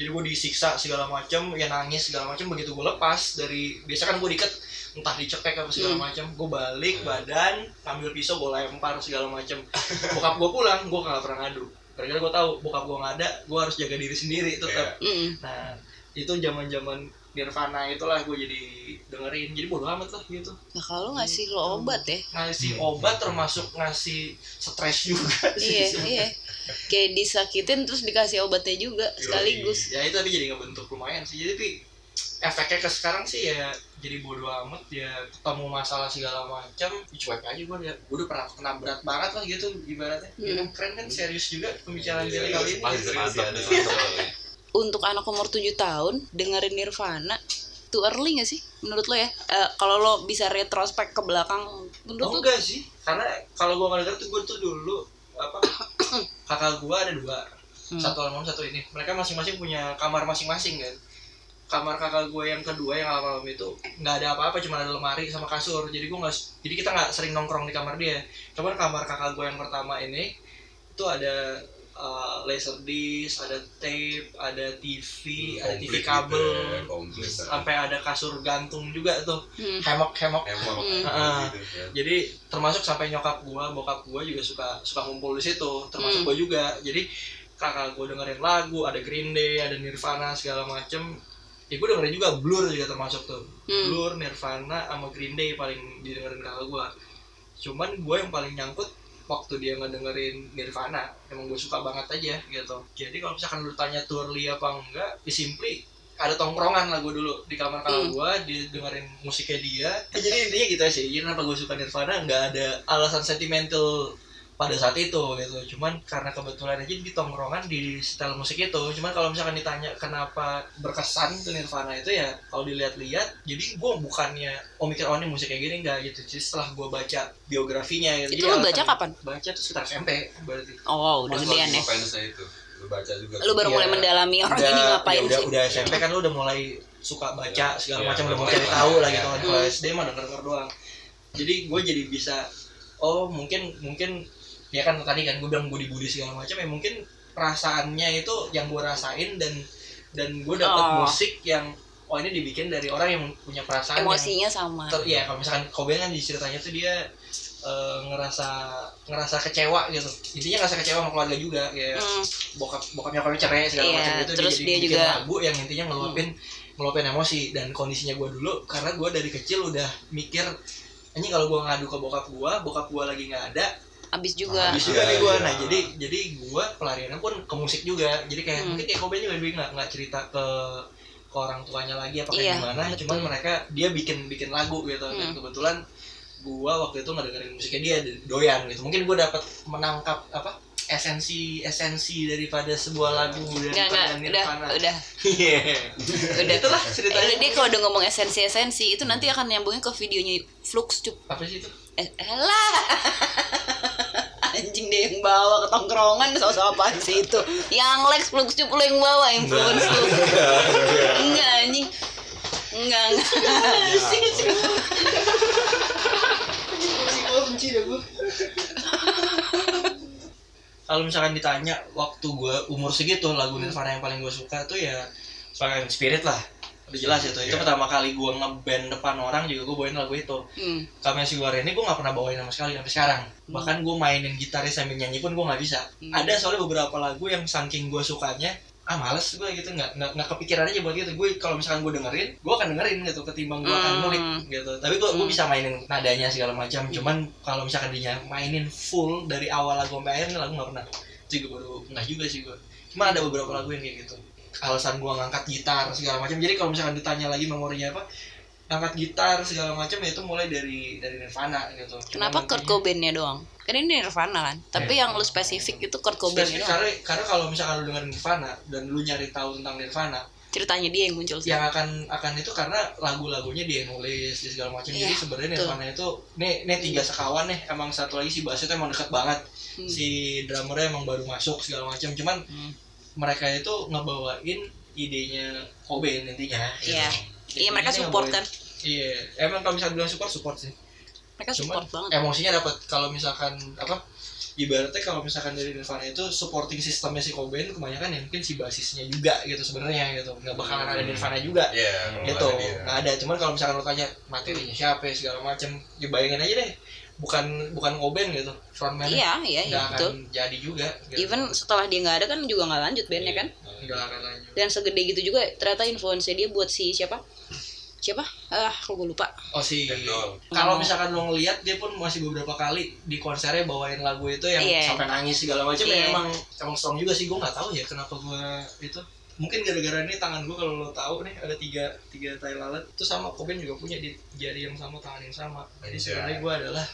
Jadi gue disiksa segala macam ya nangis segala macam begitu gue lepas dari biasa kan gue diket entah dicekek apa segala Hmm. macam gue balik badan ambil pisau gue lempar segala macam bokap gue pulang gue nggak pernah ngadu. Karena gue tahu bokap gue nggak ada gue harus jaga diri sendiri tetap Mm. nah itu zaman zaman Nirvana itulah gue jadi dengerin. Jadi bodo amat lah gitu. Nah kalau ngasih lo obat ya? Ngasih obat termasuk ngasih stres juga Iya sih. Iya Kayak disakitin terus dikasih obatnya juga sekaligus. Ya itu tapi jadi ngebentuk lumayan sih. Jadi tapi efeknya ke sekarang sih ya jadi bodo amat ya ketemu masalah segala macam ya cuek aja gue ya gue udah pernah kena berat banget lah gitu ibaratnya. Ya, Hmm. keren kan serius juga pembicaraan kita kali ini pasti serius ya, ada Untuk anak umur 7 tahun dengerin Nirvana Too early gak sih menurut lo ya? Eh, kalau lo bisa retrospek ke belakang menurut Oh lo enggak sih, karena kalau gua denger tuh gue tuh dulu apa kakak gua ada dua, Hmm. satu almarhum satu ini. Mereka masing-masing punya kamar masing-masing kan. Kamar kakak gue yang kedua yang almarhum itu nggak ada apa-apa, cuma ada lemari sama kasur. Jadi gua nggak, jadi kita nggak sering nongkrong di kamar dia. Cuman kamar kakak gue yang pertama ini itu ada uh, laser disc, ada tape, ada TV, ada TV Komplit kabel, gitu ya, komplit. sampai ada kasur gantung juga tuh, Hmm. hemok-hemok Emang Hmm. Ah. gitu kan. jadi termasuk sampai nyokap gua bokap gua juga suka suka ngumpul di situ termasuk Hmm. gua juga jadi kakak gua dengerin lagu ada Green Day ada Nirvana segala macem ya gua dengerin juga Blur juga termasuk tuh Hmm. Blur Nirvana sama Green Day paling didengerin kakak gua cuman gua yang paling nyangkut waktu dia ngedengerin Nirvana emang gue suka banget aja gitu jadi kalau misalkan lu tanya Turli apa enggak ya simply ada tongkrongan lah gue dulu di kamar kakak Hmm. gue dia dengerin musiknya dia Ya, jadi intinya gitu jadi kenapa gue suka Nirvana nggak ada alasan sentimental pada saat itu gitu. Cuman karena kebetulan aja di tongkrongan di setel musik itu. Cuman kalau misalkan ditanya kenapa berkesan tuh Nirvana itu ya kalau dilihat-lihat jadi gue bukannya oh mikir oh ini musik kayak gini enggak gitu. Jadi setelah gue baca biografinya gitu Itu Jadi lo baca alasan- kapan? baca tuh sekitar SMP berarti. Oh wow udah gedean ya. itu? Lu baca juga Lu baru Iya. mulai mendalami orang udah, ini ngapain ya udah, sih? udah SMP kan lu udah mulai suka baca segala Iya, macam udah mau mulai cari tahu lah ya. gitu kan kalau SD mah denger doang. Jadi gue jadi bisa oh mungkin mungkin ya kan tadi kan gue bilang budi budi segala macam ya mungkin perasaannya itu yang gue rasain dan dan gue dapet Oh. musik yang oh ini dibikin dari orang yang punya perasaan yang emosinya sama. ter, ya kalau misalkan Kobe kan di ceritanya tuh dia eh, ngerasa ngerasa kecewa gitu. Intinya ngerasa kecewa sama keluarga juga kayak Hmm. bokap bokap nyokapnya cerai segala Iya, macam gitu terus jadi dia bikin juga- lagu yang intinya ngeluapin ngeluapin emosi. Dan kondisinya gue dulu karena gue dari kecil udah mikir ini kalau gue ngadu ke bokap gue bokap gue lagi nggak ada abis juga habis juga nih gue iya. nah jadi jadi gue pelariannya pun ke musik juga jadi kayak Hmm. mungkin kayak Kobe juga lebih nggak nggak cerita ke ke orang tuanya lagi apa kayak Iya, gimana betul. cuman mereka dia bikin bikin lagu gitu dan Hmm. kebetulan gue waktu itu ngedengerin musiknya dia doyan gitu mungkin gue dapat menangkap apa esensi esensi daripada sebuah lagu Enggak, daripada enggak, udah, udah, Iya. udah. itulah ceritanya Eh, dia kalau udah ngomong esensi-esensi itu nanti akan nyambungin ke videonya Flux cup. apa sih itu Eh, elah. Dia yang bawa ke tongkrongan sosok apa sih itu? Yang Lex Flux cup lu yang bawa influence lu. Enggak anjing. Enggak, enggak. kalau misalkan ditanya waktu gue umur segitu lagu Nirvana yang paling gue suka tuh ya Sparkling Spirit lah udah jelas itu itu Iya. pertama kali gue ngeband depan orang juga gue bawain lagu itu. Hmm. Kami si ini gue gak pernah bawain sama sekali sampai sekarang. Bahkan gue mainin gitaris sambil nyanyi pun gue nggak bisa. Hmm. ada soalnya beberapa lagu yang saking gue sukanya ah males gue gitu nggak nggak nggak kepikiran aja buat gitu. Gue kalau misalkan gue dengerin gue akan dengerin gitu ketimbang gue akan Hmm. ngulik gitu. Tapi gue gue Hmm. bisa mainin nadanya segala macam. Cuman kalau misalkan dia mainin full dari awal lagu sampai akhir lagu nggak pernah. Itu juga baru nggak juga sih gue cuma ada beberapa lagu yang kayak gitu alasan gue ngangkat gitar segala macam jadi kalau misalkan ditanya lagi memorinya apa ngangkat gitar segala macam ya itu mulai dari dari Nirvana gitu Kenapa Kurt Cobain-nya doang? Kan ini Nirvana kan. Tapi yang lu spesifik itu Kurt Cobain-nya Spesifik doang. karena karena kalau misalkan lu dengerin Nirvana dan lu nyari tahu tentang Nirvana Ceritanya dia yang muncul sih. yang akan akan itu karena lagu-lagunya dia yang nulis di segala macam Iya, jadi sebenarnya betul. Nirvana itu nih nih tiga sekawan nih emang satu lagi si bass itu emang deket banget Hmm. si drummernya emang baru masuk segala macam cuman Hmm. Mereka itu ngebawain idenya Cobain intinya. Gitu. Iya. Iya mereka support kan. iya. Emang kalau misalkan bilang support support sih. Mereka Cuman support banget. emosinya dapat kalau misalkan apa ibaratnya kalau misalkan dari Nirvana itu supporting sistemnya si Cobain kebanyakan ya mungkin si basisnya juga gitu sebenarnya gitu. Nggak bakalan ada Nirvana juga. Iya, gitu. nggak ada. Cuman kalau misalkan lo tanya materinya siapa ya, segala macam ya bayangin aja deh bukan bukan ngoben gitu frontman Iya, iya, iya, nggak akan betul. jadi juga gitu. Even setelah dia nggak ada kan juga nggak lanjut bandnya kan. nggak akan lanjut Dan segede gitu juga ternyata influence dia buat si siapa? Siapa? Ah, aku gue lupa. oh si kalau misalkan lo ngeliat dia pun masih beberapa kali di konsernya bawain lagu itu yang Iya. sampai nangis segala macam Iya. ya emang emang strong juga sih gue nggak tahu ya kenapa gue itu mungkin gara-gara ini tangan gue kalau lo tahu nih ada tiga tiga tai lalat itu sama Cobain juga punya di jari yang sama tangan yang sama jadi Iya. sebenarnya gue adalah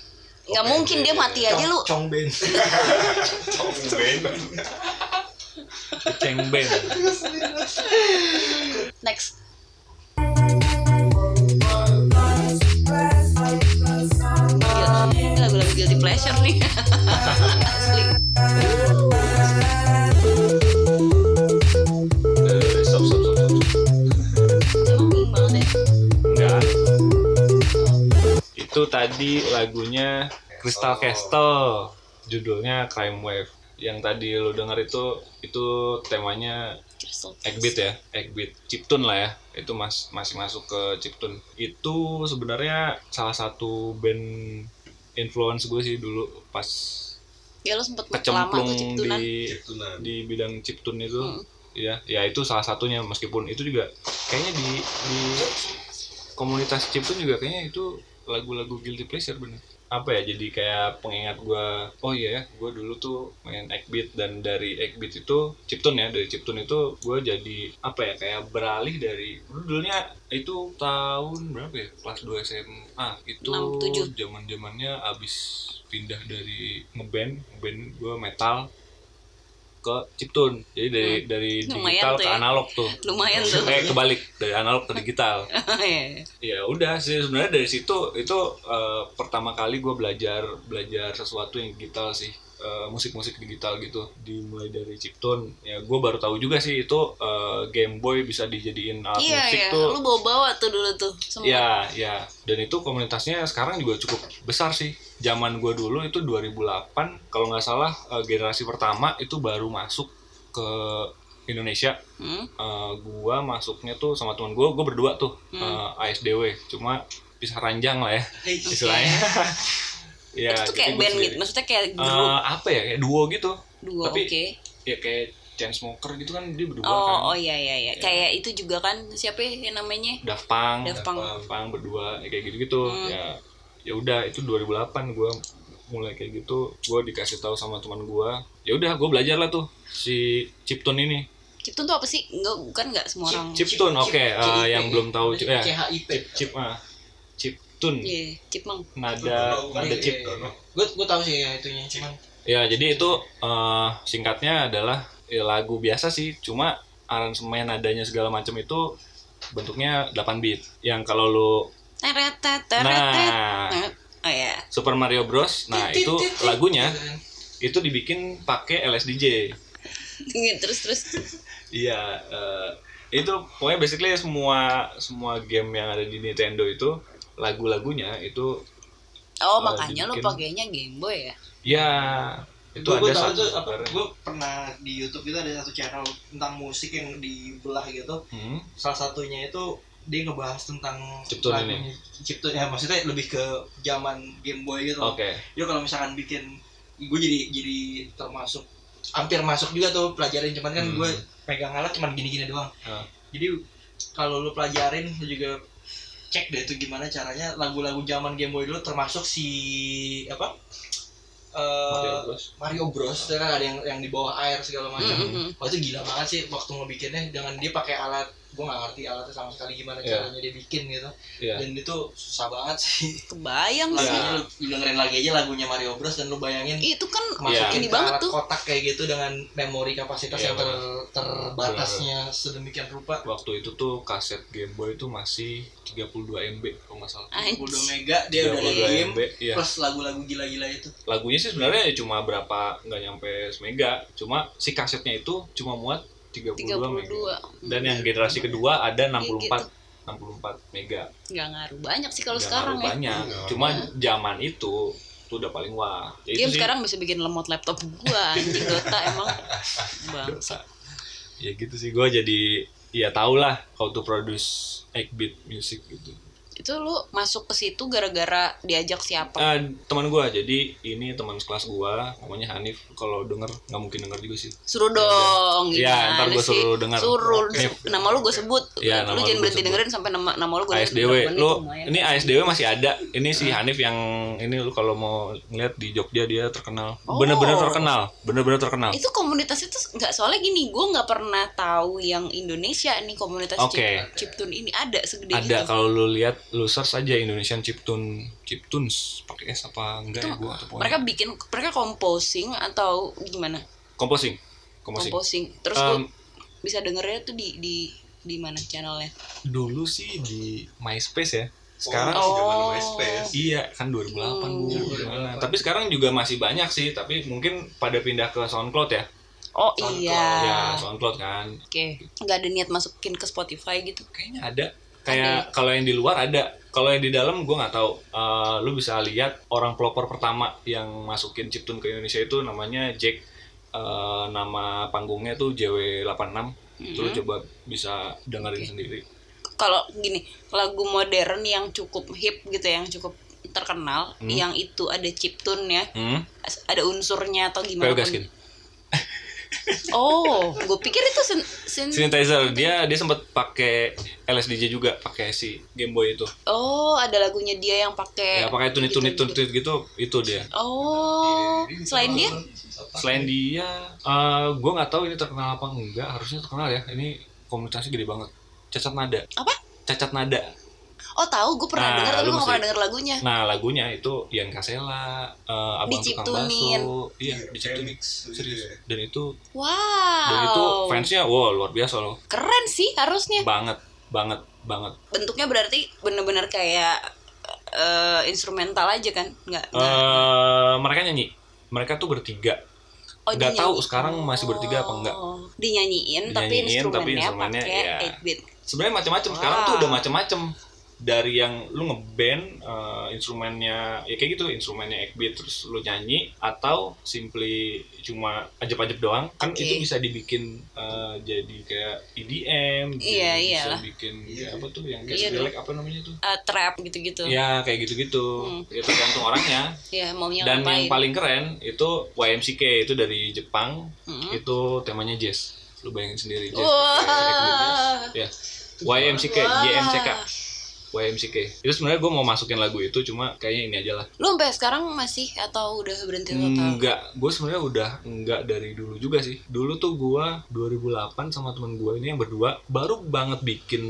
Nggak mungkin dia mati aja lu. Chong Ben Ceng band. Next. Ini lagu-lagu guilty pleasure nih. Asli. Itu tadi lagunya Crystal Castle. Judulnya Crime Wave. Yang tadi lu denger itu itu temanya Eggbeat ya, Eggbeat, chiptune lah ya. Itu mas, masih masuk ke chiptune. Itu sebenarnya salah satu band influence gue sih dulu pas Ya lo sempet lama kecemplung tuh ciptunan. di Ciptunan. di bidang chiptune itu. Hmm. Ya, ya itu salah satunya meskipun itu juga kayaknya di di komunitas chiptune juga kayaknya itu lagu-lagu guilty pleasure bener. Apa ya jadi kayak pengingat gua oh iya ya gua dulu tuh main Eggbeat dan dari Eggbeat itu chiptune ya dari chiptune itu gua jadi apa ya kayak beralih dari dulu dulunya itu tahun berapa ya kelas 2 SMA itu zaman zamannya abis pindah dari ngeband ngeband gua metal ke chiptune jadi dari dari Hmm. Lumayan digital ke ya. analog tuh Lumayan tuh. eh kebalik dari analog ke digital Iya. ya udah sih sebenarnya dari situ itu eh, pertama kali gue belajar belajar sesuatu yang digital sih Eh, musik-musik digital gitu dimulai dari chiptune ya gue baru tahu juga sih itu eh, Game Boy bisa dijadiin alat Iya musik ya, tuh lu bawa-bawa tuh dulu tuh. Semua. ya ya dan itu komunitasnya sekarang juga cukup besar sih zaman gue dulu itu 2008 kalau nggak salah eh, generasi pertama itu baru masuk ke Indonesia Hmm? Eh, gua masuknya tuh sama teman gua gua berdua tuh Hmm. eh, ASDW cuma pisah ranjang lah ya istilahnya ya itu tuh kayak band sendiri. gitu, maksudnya kayak Eh, grup apa ya kayak duo gitu duo, oke. ya kayak Chainsmoker gitu kan dia berdua Oh, kan oh iya iya iya. Kayak itu juga kan siapa ya namanya? Daft Punk Daft Punk. Daft Punk berdua ya kayak gitu gitu Hmm. ya ya udah itu 2008 gua mulai kayak gitu gua dikasih tahu sama teman gua ya udah gua belajar lah tuh si chiptune ini Chiptune tuh apa sih? Enggak, bukan enggak semua orang. chiptune oke eh, CIP. yang belum tahu ya CHIP chip ah chiptune Iya, chipmunk. nada nada chip gue gue tahu sih ya itunya cuman ya jadi itu eh, singkatnya adalah ya, lagu biasa sih. Cuma aransemen nadanya segala macam itu bentuknya 8 bit yang kalau lu Teret, teret, teret. nah. Oh ya. Super Mario Bros. Nah itu lagunya Gitu kan. itu dibikin pakai LSDJ terus terus. iya eh, itu pokoknya basically semua semua game yang ada di Nintendo itu lagu-lagunya itu Oh, Eh, makanya lu dibikin- pakainya Game Boy ya? ya itu Gue ada tahu satu apa gue pernah di YouTube itu ada satu channel tentang musik yang dibelah gitu. Hmm, salah satunya itu dia ngebahas tentang Chiptune lagunya- Chiptune ya maksudnya lebih ke zaman Game Boy gitu. Oke. Dia kalau misalkan bikin gue jadi jadi termasuk hampir masuk juga tuh pelajarin cuman kan Hmm. gue pegang alat cuman gini-gini doang. Ah. jadi kalau lu pelajarin lu juga cek deh itu gimana caranya lagu-lagu zaman Game Boy dulu termasuk si apa Eh, Mario Bros. Mario Bros itu kan ada yang yang di bawah air segala macam. Mm-mm. Wah itu gila banget sih waktu ngebikinnya dengan dia pakai alat gue nggak ngerti alatnya sama sekali gimana Iya. caranya dia bikin gitu Iya. dan itu susah banget sih Kebayang Iya. sih. lagunya lu, dengerin lagi aja lagunya Mario Bros dan lu bayangin Itu kan masukin ini ke banget alat tuh. kotak kayak gitu dengan memori kapasitas Iya, yang ter, terbatasnya sedemikian rupa waktu itu tuh kaset Game Boy itu masih 32 MB kalau nggak salah. Anjir. udah mega dia udah ada 32 game MB, iya. plus lagu-lagu gila-gila itu Lagunya sih sebenarnya ya cuma berapa nggak nyampe semega, cuma si kasetnya itu cuma muat 32, 32. mega. Dan yang generasi kedua ada 64 gitu. 64 mega. Nggak ngaruh banyak sih kalau Nggak sekarang ya. banyak. Cuma zaman itu tuh udah paling wah. Ya Game itu sih sekarang bisa bikin lemot laptop gua anjing Dota emang bang. dosa. Ya gitu sih gua jadi ya tau lah how to produce 8 bit music gitu. Itu lu masuk ke situ gara-gara diajak siapa? Eh, teman gua. Jadi ini teman sekelas gua. Namanya Hanif. Kalau denger nggak mungkin denger juga sih. Suruh dong Iya, ntar gua sih? suruh dengar. suruh. Nih. nama lu gue sebut. Iya, lu jangan gua berhenti sebut. dengerin sampai nama nama lu gue ASDW lu ini ASDW masih ada. Ini si Hanif yang ini lu kalau mau ngeliat di Jogja dia terkenal. Oh. bener-bener terkenal. Bener-bener terkenal. Itu komunitas itu nggak soalnya gini gue nggak pernah tahu yang Indonesia nih komunitas chip- chiptune ini ada segede ada. gitu. Kalau lu lihat lu search aja Indonesian Chiptune Chiptunes pakai S apa enggak itu ya gua atau pokoknya. mereka bikin mereka composing atau gimana? Composing composing. Composing. Terus Um, lu bisa dengernya tuh di di di mana channelnya? dulu sih di MySpace ya. Sekarang Oh. zaman MySpace. Iya kan 2008 bu. Gimana. Tapi sekarang juga masih banyak sih Tapi mungkin pada pindah ke SoundCloud ya. Oh SoundCloud. iya. Ya SoundCloud kan. Oke. Nggak ada niat masukin ke Spotify gitu? Kayaknya ada Kayak kalau yang di luar ada. Kalau yang di dalam gue nggak tahu. Eh, Lu bisa lihat orang pelopor pertama Yang masukin chiptune ke Indonesia itu namanya Jack. Eh, Nama panggungnya tuh JW86 Itu lu coba bisa dengerin sendiri. Kalau gini lagu modern yang cukup hip gitu yang cukup terkenal yang itu ada chiptune ya hmm? ada unsurnya atau gimana Kayak oh gue pikir itu sen, sen- Synthesizer. Dia dia sempat pakai LSDJ juga pakai si Game Boy itu. Oh ada lagunya dia yang pakai ya pakai tunit tunit gitu, tunit gitu itu dia. Oh selain dia? Selain dia eh gue nggak tahu ini terkenal apa enggak. Harusnya terkenal ya. Ini komunitasnya gede banget. Cacat nada. Apa? Cacat nada oh tahu gue pernah Nah, denger tapi gue gak pernah denger lagunya. Nah lagunya itu Ian Kasela eh, abang tukang Diciptunin. baso iya diciptunin remix. serius. Iya. dan itu wow. dan itu fansnya wow luar biasa loh. Keren sih harusnya. Banget banget banget. Bentuknya berarti bener-bener kayak eh, instrumental aja kan? Nggak nggak eh mereka nyanyi. Mereka tuh bertiga. Oh, nggak dia tahu sekarang masih bertiga apa enggak Oh, dinyanyiin tapi Dinyanyiin, tapi instrumennya instrumennya, pakai iya. 8 bit sebenarnya macam-macam sekarang tuh udah macam-macam dari yang lu ngeband eh, instrumennya ya kayak gitu instrumennya 8 bit terus lu nyanyi atau simply cuma ajep-ajep doang kan Oke. itu bisa dibikin eh, jadi kayak EDM Iya, jadi bisa iyalah. bikin Iya. apa tuh yang kayak Iya apa namanya tuh Eh, trap gitu-gitu ya kayak gitu-gitu Hmm. ya tergantung orangnya ya maunya dan ngapain yang paling keren itu YMCK itu dari Jepang Mm-mm. itu temanya jazz lu bayangin sendiri jazz pakai ya YMCK. YMCK YMCK itu sebenarnya gue mau masukin lagu itu cuma kayaknya ini aja lah. Lu sampai sekarang masih atau udah berhenti total enggak gue sebenarnya udah enggak dari dulu juga sih. Dulu tuh gue 2008 sama temen gue ini yang berdua baru banget bikin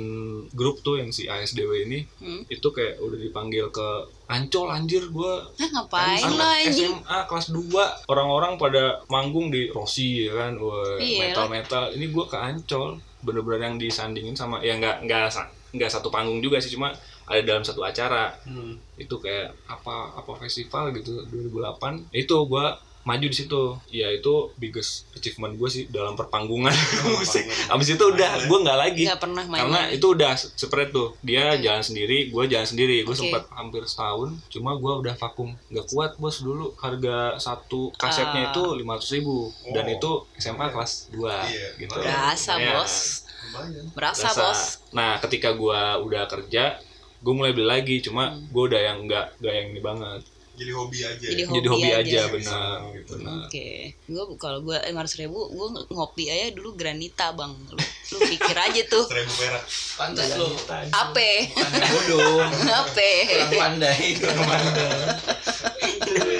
grup tuh yang si ASDW ini. Hmm. itu kayak udah dipanggil ke Ancol anjir gue Hah, ngapain lo anjing? SMA kelas 2 orang-orang pada manggung di Rossi ya kan? Iya. metal metal ini gua ke Ancol bener-bener yang disandingin sama ya nggak nggak nggak satu panggung juga sih cuma ada dalam satu acara. Hmm. itu kayak apa apa festival gitu 2008 itu gua maju di situ. Ya itu biggest achievement gue sih dalam perpanggungan. Musik abis itu udah gua nggak lagi. Nggak pernah main karena lagi. itu udah spread tuh. Dia jalan sendiri gue jalan sendiri. Gue Oke. sempat hampir setahun cuma gue udah vakum. Nggak kuat bos dulu. Harga satu kasetnya Ah. itu lima ribu. Dan Oh. itu SMA kelas 2 Iya, gitu. Berasa Ya, bos Lumayan. berasa, berasa. bos nah ketika gue udah kerja gue mulai beli lagi cuma Hmm. gue udah yang nggak nggak yang ini banget Jadi hobi aja. Jadi ya. jadi hobi aja, aja. benar Gitu. benar Oke, gue kalau gue lima ribu, gue ngopi aja dulu granita bang. Lu, lu pikir aja tuh, Seribu perak. Pantas lu. ape, Bodoh. ape. Kurang pandai. Kurang pandai.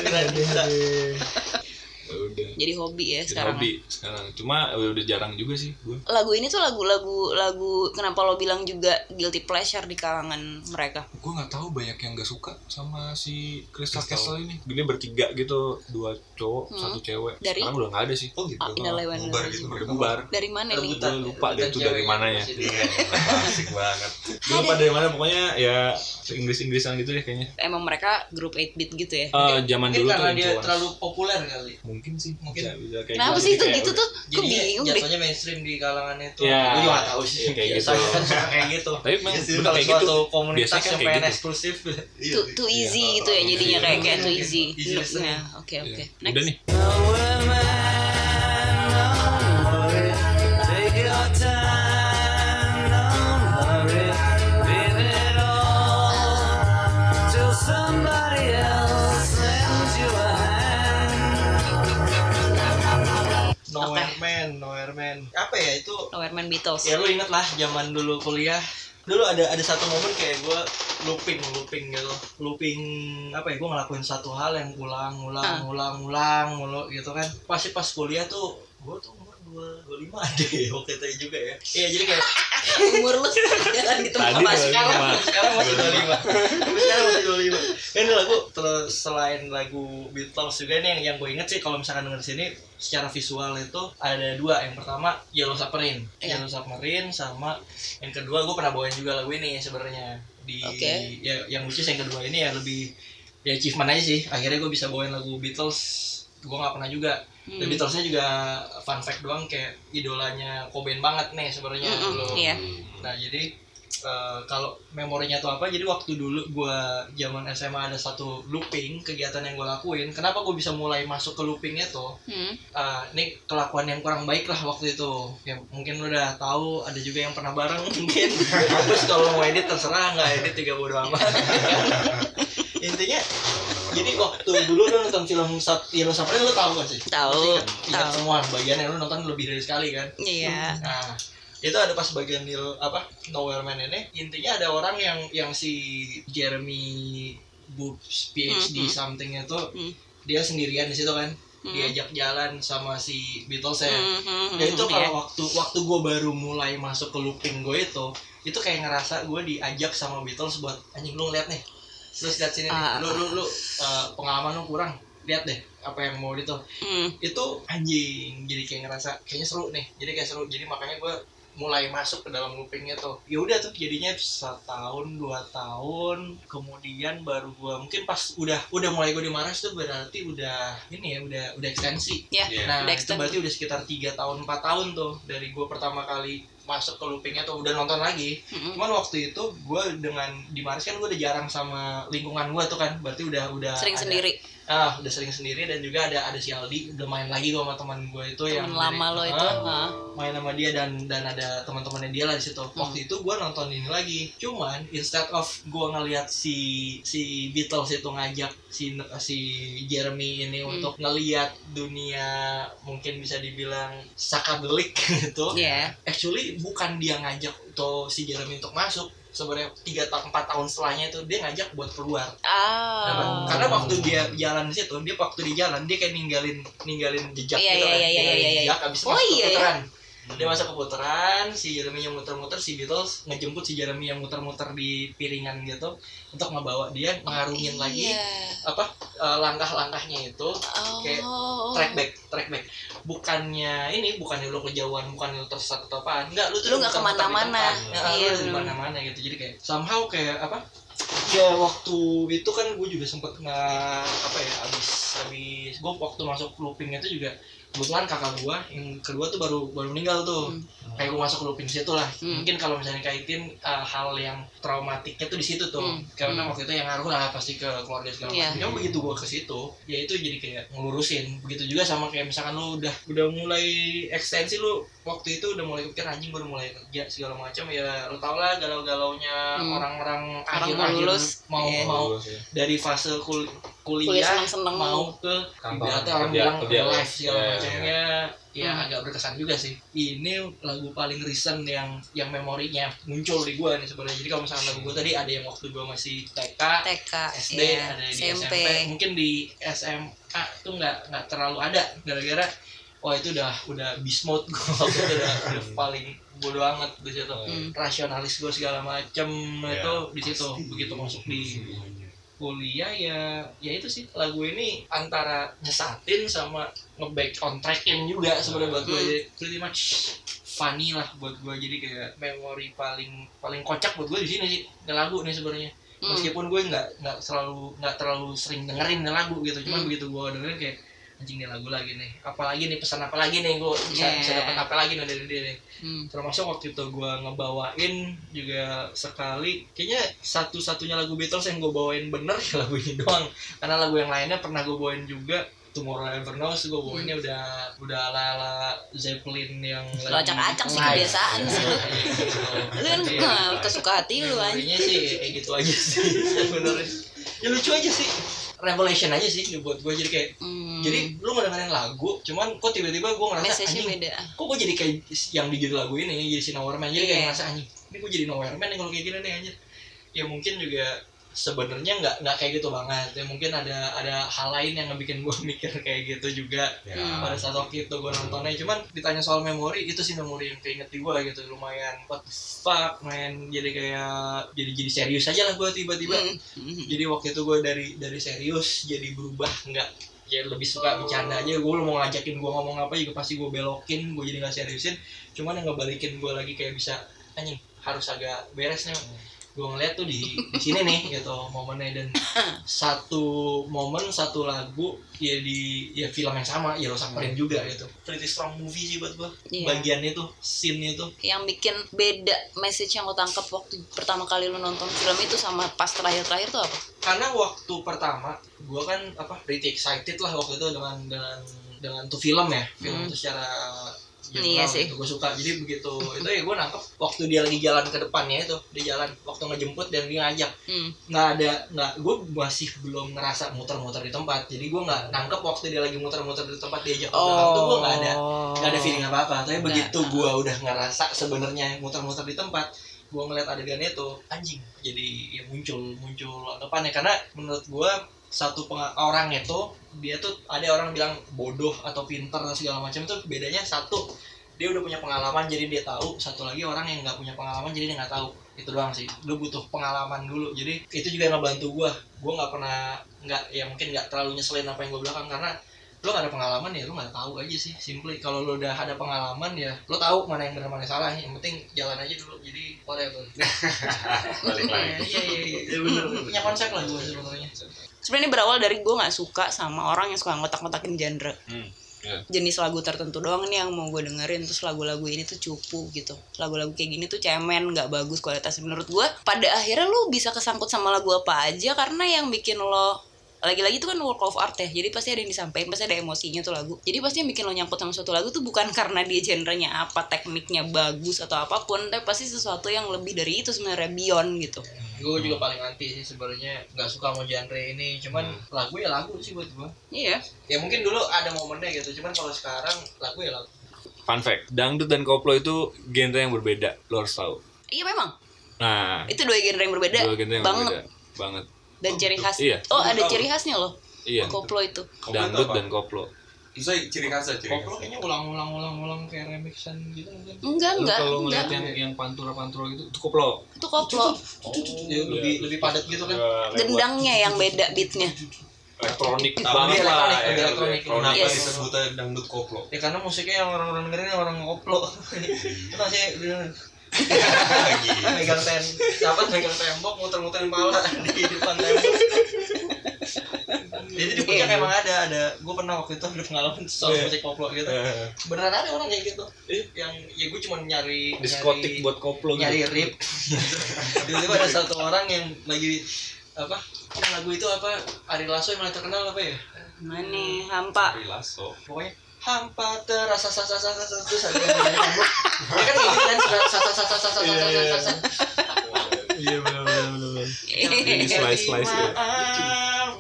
Ya Jadi hobi ya jadi sekarang. hobi sekarang cuma ya udah jarang juga sih gue Lagu ini tuh lagu-lagu lagu kenapa lo bilang juga guilty pleasure di kalangan mereka? gue nggak tahu banyak yang nggak suka sama si Crystal Castle ini dia bertiga gitu dua cowok Hmm. satu cewek Dari? sekarang udah nggak ada sih Oh gitu. Ah, Bubar gitu. bubar Dari mana nih? Gua lupa deh itu dari mananya. Iya, asik banget. gue lupa dari mana pokoknya ya Inggris Inggrisan gitu ya kayaknya Emang mereka grup 8 bit gitu ya? Eh zaman dulu tuh karena dia terlalu populer kali. mungkin sih Mungkin. bisa, bisa kayak Kenapa gitu. sih itu Kayak gitu tuh? Gue Jadi bingung deh. jatuhnya mainstream di kalangan itu. Ya. Gue juga gak tahu sih. Kayak gitu. Kan suka kayak gitu. tapi memang sih, bener Kalau kayak suatu gitu komunitas kan yang kayak pengen gitu. eksklusif. Iya, Too, iya. too easy gitu ya jadinya kayak kayak too iya. easy. Easy listening. Nah, Oke oke. Iya. Next. udah nih Weatherman Beatles. ya lu inget lah zaman dulu kuliah. Dulu ada ada satu momen kayak gue looping looping gitu. Looping apa ya gue ngelakuin satu hal yang ulang ulang ulang ulang mulu gitu kan. Pasti pas kuliah tuh gue tuh dua dua lima. Deh waktu itu juga ya. Iya jadi kayak Umur lu jalan di tempat Tadi dua sekarang lima. sekarang? Masih dua lima. sekarang masih dua lima. Ini lagu terus selain lagu Beatles juga ini yang yang gue inget sih kalau misalkan denger sini secara visual itu ada dua. Yang pertama Yellow Submarine. Iya. Yellow Submarine sama yang kedua gue pernah bawain juga lagu ini sebenarnya. Di Oke. ya yang lucu yang kedua ini ya lebih ya achievement aja sih. Akhirnya gue bisa bawain lagu Beatles gue nggak pernah juga The Hmm. Beatlesnya juga fun fact doang kayak idolanya Cobain banget nih sebenarnya Mm-mm, dulu. iya. Nah jadi eh, kalau memorinya tuh apa? Jadi waktu dulu gua zaman SMA ada satu looping kegiatan yang gue lakuin. Kenapa gue bisa mulai masuk ke loopingnya tuh? Hmm. Eh, ini kelakuan yang kurang baik lah waktu itu. Ya mungkin lu udah tahu. Ada juga yang pernah bareng mungkin. Terus kalau mau edit terserah nggak edit juga bodo amat. Intinya jadi waktu dulu lu nonton film Sat Yellow Submarine lu tahu gak sih? Tahu, ingat tahu. semua bagiannya lu nonton lebih dari sekali kan? Iya. Nah, itu ada pas bagian Neil apa Nowhere Man ini intinya ada orang yang yang si Jeremy Boobs PhD Mhm. something itu Hmm. dia sendirian di situ kan Hmm. diajak jalan sama si Beatles ya. Hmm, hmm, Dan itu hmm, kalau iya. waktu waktu gue baru mulai masuk ke looping gue itu itu kayak ngerasa gue diajak sama Beatles buat anjing lu ngeliat nih terus lihat sini nih. Ah. lu lu lu uh, pengalaman lu kurang. Lihat deh apa yang mau itu Hmm. itu anjing jadi kayak ngerasa kayaknya seru nih. Jadi kayak seru. Jadi makanya gue mulai masuk ke dalam loopingnya tuh. Ya udah tuh jadinya setahun dua tahun. Kemudian baru gue mungkin pas udah udah mulai gue dimaras tuh berarti udah ini ya udah udah ekstensi. Ya, Iya. nah udah itu berarti udah sekitar tiga tahun empat tahun tuh dari gue pertama kali masuk ke loopingnya tuh udah nonton lagi Mm-mm. cuman waktu itu gue dengan di Mars kan gue udah jarang sama lingkungan gue tuh kan berarti udah udah Sering ada- sendiri. Ah udah sering sendiri dan juga ada ada si Aldi udah main lagi gue sama teman gue itu yang Temen lama lo itu. Ah, main sama dia dan dan ada teman-temannya dia lah di situ Hmm. waktu itu gue nonton ini lagi cuman instead of gue ngelihat si si Beatles itu ngajak si si Jeremy ini Hmm. untuk ngelihat dunia mungkin bisa dibilang sakadelik gitu Iya. actually bukan dia ngajak tuh si Jeremy untuk masuk sebenarnya tiga tahun empat tahun setelahnya itu dia ngajak buat keluar Ah. Karena, karena waktu dia jalan di situ, dia waktu di jalan dia kayak ninggalin ninggalin jejak Iya, gitu iya, kan. iya, iya, Ninggalin iya, iya. jejak abis Oh, masuk iya, ke ya. Dia masuk ke putaran, si Jeremy yang muter-muter, si Beatles ngejemput si Jeremy yang muter-muter di piringan gitu untuk ngebawa dia ngarungin lagi Iya. apa eh, langkah-langkahnya itu Oh. kayak track back, track back. Bukannya ini, bukannya lu kejauhan, bukannya lu tersesat atau apaan. Enggak, lu tuh Lu nggak di ke mana-mana. Ya, Iya, lu di bener. mana-mana gitu. Jadi kayak somehow kayak apa? Ya waktu itu kan gue juga sempet nggak apa ya abis abis gue waktu masuk looping itu juga kebetulan kakak gue yang kedua tuh baru baru meninggal tuh Hmm. kayak gue masuk ke looping situ lah Hmm. mungkin kalau misalnya kaitin uh, hal yang traumatiknya tuh di situ tuh Hmm. karena Hmm. waktu itu yang ngaruh lah pasti ke keluarga segala Iya. macam. Begitu gue ke situ, ya itu jadi kayak ngelurusin. Begitu juga sama kayak misalkan lu udah udah mulai ekstensi lu waktu itu udah mulai kepikir anjing udah mulai kerja segala macam ya lu tau lah galau-galaunya Hmm. orang-orang Orang akhir mau akhir lulus. mau Iya. mau Lulus, ya. dari fase kul Kuliah kuliah seneng-seneng. mau ke ibaratnya orang bilang kerja. live segala Iya, macamnya ya Hmm. agak berkesan juga sih ini lagu paling recent yang yang memorinya muncul di gua nih sebenarnya jadi kalau misalnya lagu gua tadi ada yang waktu gua masih TK TK, SD iya. ada di SMP. SMP mungkin di SMA tuh nggak nggak terlalu ada gara-gara wah itu udah udah beast mode gua. Waktu itu udah, udah paling bodo amat di situ. Hmm. rasionalis gua segala macem Ya, itu di situ. begitu masuk di kuliah ya ya itu sih. Lagu ini antara nyesatin sama nge-back on trackin juga sebenarnya buat gue Hmm. jadi pretty much funny lah buat gue jadi kayak memori paling paling kocak buat gue di sini sih ini lagu nih sebenarnya. Hmm. meskipun gue nggak nggak selalu nggak terlalu sering dengerin lagu gitu. Cuman Hmm. begitu gue dengerin kayak anjing nih lagu lagi nih. Apalagi nih pesan apa lagi nih? Gue bisa Yeah. bisa dapat apa lagi nih dari dia nih. Hmm. termasuk waktu itu gue ngebawain juga sekali kayaknya satu-satunya lagu Beatles yang gue bawain bener ya lagu ini doang. Karena lagu yang lainnya pernah gue bawain juga Tomorrow Never Knows gue bawainnya udah udah ala ala Zeppelin yang Lu acak-acak sih kebiasaan sih. Lu kan nah, kesuka hati lu anjing. Sih kayak gitu aja sih sebenarnya. Ya lucu aja sih revelation aja sih buat gue jadi kayak Hmm. jadi lu ngedengerin lagu cuman kok tiba-tiba gue ngerasa message-nya anjing beda kok gue jadi kayak yang di lagu ini jadi si Nowhere Man jadi kayak Iya. ngerasa anjing ini gue jadi Nowhere Man nih kalau kayak gini nih anjir ya mungkin juga sebenarnya nggak nggak kayak gitu banget. Ya mungkin ada ada hal lain yang ngebikin gue mikir kayak gitu juga Hmm. pada saat waktu itu gue nontonnya. Cuman ditanya soal memori itu sih memori yang keinget di gue gitu. Lumayan what the fuck man. Jadi kayak jadi jadi serius aja lah gue tiba-tiba. Hmm. Hmm. jadi waktu itu gue dari dari serius jadi berubah nggak ya lebih suka bercanda aja. Gue mau ngajakin gue ngomong apa juga pasti gue belokin gue jadi nggak seriusin. Cuman yang ngebalikin gue lagi kayak bisa anjing harus agak beres nih gue ngeliat tuh di di sini nih gitu momennya dan satu momen satu lagu ya di ya film yang sama ya Rosak Perin juga gitu pretty strong movie sih buat gue Iya. bagian itu scene itu yang bikin beda message yang lo tangkap waktu pertama kali lo nonton film itu sama pas terakhir-terakhir tuh apa? karena waktu pertama gue kan apa pretty excited lah waktu itu dengan dengan dengan tuh film ya film Hmm. itu secara Iya sih. gue suka. Jadi begitu itu ya gue nangkep waktu dia lagi jalan ke depannya itu dia jalan waktu ngejemput dan dia ngajak. Hmm. nggak ada nggak gue masih belum ngerasa muter-muter di tempat. Jadi gue nggak nangkep waktu dia lagi muter-muter di tempat diajak ke belakang tuh gue nggak ada nggak ada feeling apa apa tapi Nggak. begitu gue udah ngerasa sebenarnya muter-muter di tempat gue ngeliat adegan itu anjing. Jadi ya muncul muncul anggapannya karena menurut gue satu orang itu dia tuh ada orang bilang bodoh atau pinter atau segala macam tuh bedanya satu dia udah punya pengalaman jadi dia tahu satu lagi orang yang nggak punya pengalaman jadi dia nggak tahu. Itu doang sih. Lu butuh pengalaman dulu. Jadi itu juga yang ngebantu gue gue nggak pernah nggak ya mungkin nggak terlalu nyeselin apa yang gue belakang karena lu gak ada pengalaman ya lu nggak tahu aja sih simply. Kalau lu udah ada pengalaman ya lu tahu mana yang benar mana yang salah. Yang penting jalan aja dulu. Jadi whatever. Balik lagi. iya iya iya. Iya bener punya konsep lah gue sebenarnya Sebenarnya ini berawal dari gue nggak suka sama orang yang suka ngotak-ngotakin genre. Hmm. iya. Jenis lagu tertentu doang nih yang mau gue dengerin terus lagu-lagu ini tuh cupu gitu. Lagu-lagu kayak gini tuh cemen, nggak bagus kualitasnya menurut gue. Pada akhirnya lu bisa kesangkut sama lagu apa aja karena yang bikin lo lagi-lagi itu kan work of art ya jadi pasti ada yang disampaikan pasti ada emosinya tuh lagu. Jadi pasti yang bikin lo nyangkut sama suatu lagu tuh bukan karena dia genrenya apa tekniknya bagus atau apa pun tapi pasti sesuatu yang lebih dari itu sebenarnya beyond gitu. Gue juga paling anti sih sebenarnya nggak suka mau genre ini cuman lagu ya lagu sih buat gue iya. Ya mungkin dulu ada momennya gitu cuman kalau sekarang lagu ya lagu. Fun fact, dangdut dan koplo itu genre yang berbeda, lo harus tahu. iya memang. Nah, itu dua genre yang berbeda. Dua genre yang banget. berbeda banget. Dan ciri khas Iya. oh ada ciri khasnya loh Iya, koplo itu dangdut dan koplo. Misalnya ciri khasnya ciri koplo khasnya. kayaknya ulang-ulang ulang-ulang kayak remixan gitu mungkin enggak enggak kalau enggak ngeliat yang yang pantura-pantura gitu, itu koplo. itu koplo Ya, lebih lebih padat gitu kan gendangnya yang beda beatnya Elektronik banget elektronik, lah. lebih ya, elektronik. Kenapa Yes. disebutnya dangdut koplo? ya karena musiknya yang orang-orang dengerin orang koplo itu masih. Megang ten apa megang tembok muter-muterin pala di depan tembok. Jadi di puncak emang ada ada gue pernah waktu itu ada pengalaman soal Iya. musik koplo gitu. Beneran ada orang kayak gitu. Yang ya gue cuma nyari Diskotik nyari- buat koplo nyari gitu. rip. Tiba-tiba ada satu orang yang lagi apa yang lagu itu apa Ari Lasso yang paling terkenal apa ya? Mana hampa. Rilaso. pokoknya hampa terasa sasa sasa sasa terus kan ini kan sasa sasa sasa sasa sasa iya benar benar benar ini slice slice ya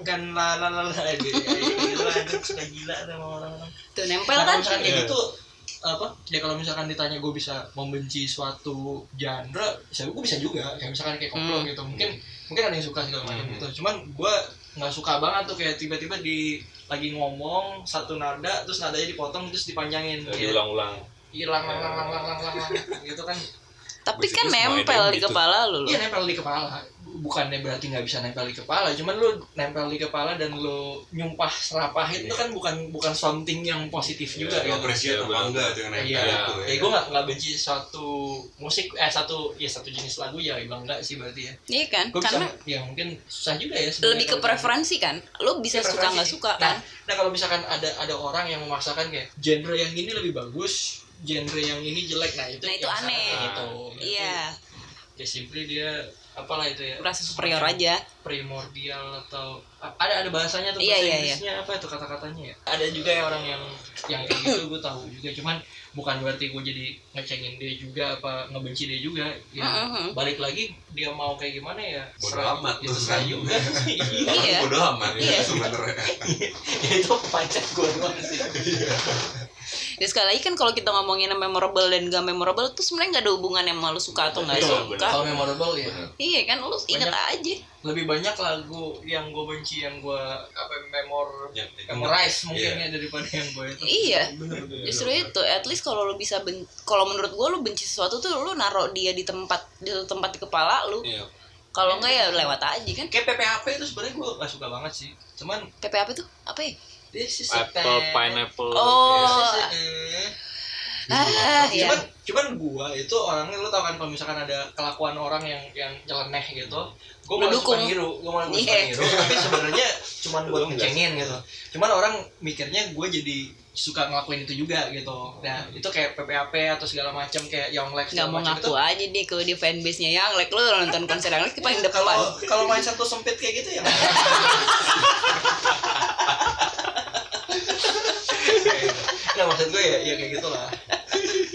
kan la la la la gila gila sama orang-orang tuh nempel kan apa ya kalau misalkan ditanya gue bisa membenci suatu genre saya gue bisa juga ya misalkan kayak koplo gitu mungkin mungkin ada yang suka segala macam gitu cuman gue nggak suka banget tuh kayak tiba-tiba di lagi ngomong satu nada terus nadanya dipotong terus dipanjangin hilang-ulang, hilang-ulang-ulang-ulang-ulang, itu gitu kan. Tapi kan nempel di gitu. kepala lu. Iya nempel di kepala bukannya berarti nggak bisa nempel di kepala cuman lu nempel di kepala dan lu nyumpah serapahin itu kan bukan bukan something yang positif juga Lu gitu. appreciate Iya, apa enggak dengan Iya, itu ya. Gue nggak nggak benci suatu musik eh satu ya satu jenis lagu ya bilang enggak sih berarti ya. iya kan? Bisa karena ya mungkin susah juga ya. sebenarnya lebih ke preferensi kan? Lo bisa Ya, suka nggak suka Nah, kan? nah kalau misalkan ada ada orang yang memaksakan kayak genre yang ini lebih bagus, genre yang ini jelek, nah itu Nah, itu aneh. gitu. iya. Ya simply dia apalah itu ya Merasa superior aja. primordial atau ada ada bahasanya tuh Iya, bahasa iya, Inggrisnya apa itu kata-katanya ya ada juga ya orang yang yang kayak gitu gue tahu juga cuman bukan berarti gue jadi ngecengin dia juga apa ngebenci dia juga ya Mm-mm. balik lagi dia mau kayak gimana ya Bodo serah- amat, itu serah serah. juga Iya. Bodoh amat Iya. ya sebenarnya. Ya, itu pancet gue doang sih Dan sekali lagi kan kalau kita ngomongin yang memorable dan gak memorable tuh sebenarnya gak ada hubungannya sama lu suka atau gak Betul, suka. kalau memorable ya Iya kan lu inget aja. lebih banyak lagu yang gue benci yang gue apa memor Ya, memorize mungkin Iya. ya daripada yang gue itu Iya. Bener, bener. Justru itu, at least kalau lu bisa ben kalau menurut gua lu benci sesuatu tuh lu naruh dia di tempat di tempat di kepala lu. Iya. Kalau enggak ya lewat aja kan. kayak PPAP itu sebenarnya gue gak suka banget sih cuman PPAP tuh apa ya? This is Apple pineapple. Oh, Eh. ah, ya. cuman cuman gua itu orangnya lu tau kan kalau misalkan ada kelakuan orang yang yang nyeleneh gitu gua malah suka ngiru gua malah suka Iya. ngiru tapi sebenarnya cuman buat ngecengin gitu cuman orang mikirnya gua jadi suka ngelakuin itu juga gitu nah itu kayak PPAP atau segala macam kayak Young Lex Nggak segala mau ngaku aja deh kalau di fanbase-nya yang like lu nonton konser yang like paling itu depan. kalau kalau main satu sempit kayak gitu ya Nggak maksud gue ya, ya kayak gitu lah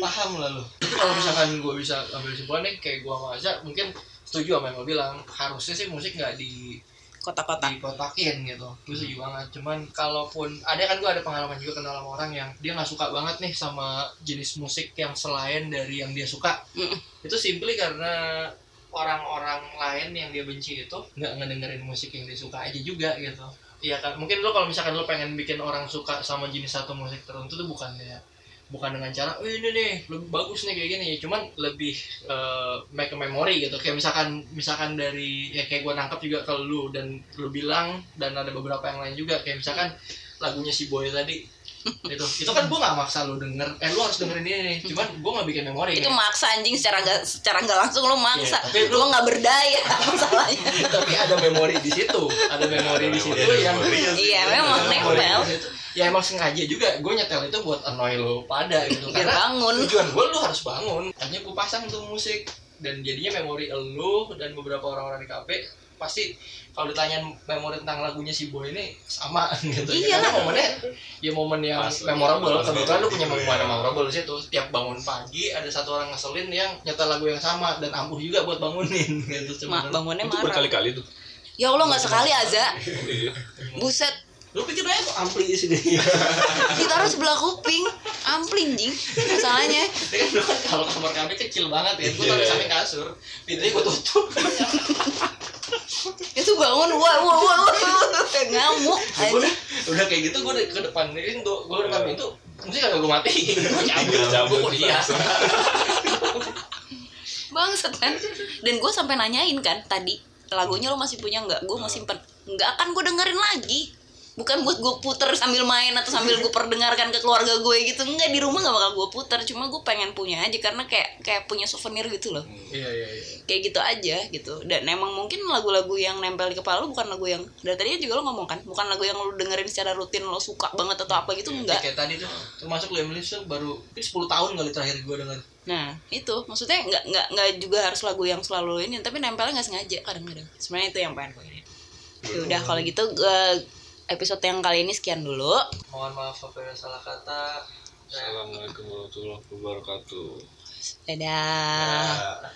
Paham lah lu. Itu kalau misalkan gue bisa ambil kesimpulan nih Kayak gue sama Aza mungkin setuju sama yang lo bilang. Harusnya sih musik nggak di Kota-kota. dikotakin gitu. Gue setuju banget. Cuman kalaupun Ada kan gue ada pengalaman juga kenal sama orang yang Dia nggak suka banget nih sama jenis musik yang selain dari yang dia suka. Itu simply karena orang-orang lain yang dia benci itu nggak ngedengerin musik yang dia suka aja juga gitu Iya kan, mungkin lo kalau misalkan lo pengen bikin orang suka sama jenis satu musik tertentu tuh bukan ya bukan dengan cara, oh ini nih lebih bagus nih kayak gini cuman lebih eh, make a memory gitu. Kayak misalkan misalkan dari ya kayak gue nangkap juga ke lu dan lu bilang dan ada beberapa yang lain juga kayak misalkan lagunya si Boy tadi itu itu kan gue nggak maksa lu denger eh lu harus dengerin ini nih cuman gue nggak bikin memori Itu kayak- maksa anjing secara nggak secara nggak langsung lu maksa. Iya, tapi lu nggak berdaya masalahnya. tapi ada memori di situ ada memori di situ yang Iya, memang nempel. di situ. ya emang sengaja juga gue nyetel itu buat annoy lo pada gitu Biar karena bangun. tujuan gue lu harus bangun hanya gue pasang tuh musik dan jadinya memori lu dan beberapa orang-orang di kafe pasti kalau ditanya memori tentang lagunya si Boy ini sama gitu ya. Iyalah. karena momennya ya momen yang Pas. memorable kebetulan lu punya momen yang memorable di situ tiap bangun pagi ada satu orang ngeselin yang nyetel lagu yang sama dan ampuh juga buat bangunin gitu Ma, sebenarnya. bangunnya Itu marah. berkali-kali tuh. Ya Allah nggak sekali aja. Iya. Buset, lu pikir aja kok ampli di sini ditaruh sebelah kuping. Amplin jing. Masalahnya. Ya kan kan kalau kamar kami kecil banget ya gue taruh Iya. samping kasur pintunya gue tutup Itu bangun wah wah wah, wah. ngamuk. udah udah kayak gitu gue ke depan pintu gue ke depan pintu mesti kagak gue mati gue cabut Cabut gue dia. Bangsat kan. Dan gue sampai nanyain kan tadi lagunya lo masih punya nggak? Gue mau simpen. Nggak akan gue dengerin lagi. Bukan buat gue puter sambil main atau sambil gue perdengarkan ke keluarga gue gitu. Enggak di rumah nggak bakal gue puter. Cuma gue pengen punya aja karena kayak kayak punya souvenir gitu loh. iya iya iya Kayak gitu aja gitu. Dan emang mungkin lagu-lagu yang nempel di kepala lo bukan lagu yang dari tadi juga lo ngomong kan, bukan lagu yang lo dengerin secara rutin lo suka banget atau apa gitu enggak. kayak tadi tuh termasuk Liam Neeson baru ini 10 tahun kali terakhir gue denger Nah itu maksudnya nggak nggak nggak juga harus lagu yang selalu ini tapi nempelnya nggak sengaja kadang-kadang. Sebenarnya itu yang pengen gue ini. Udah kalau gitu eh, episode yang kali ini sekian dulu. mohon maaf apabila salah kata Assalamualaikum warahmatullahi wabarakatuh. Dadah. Ya.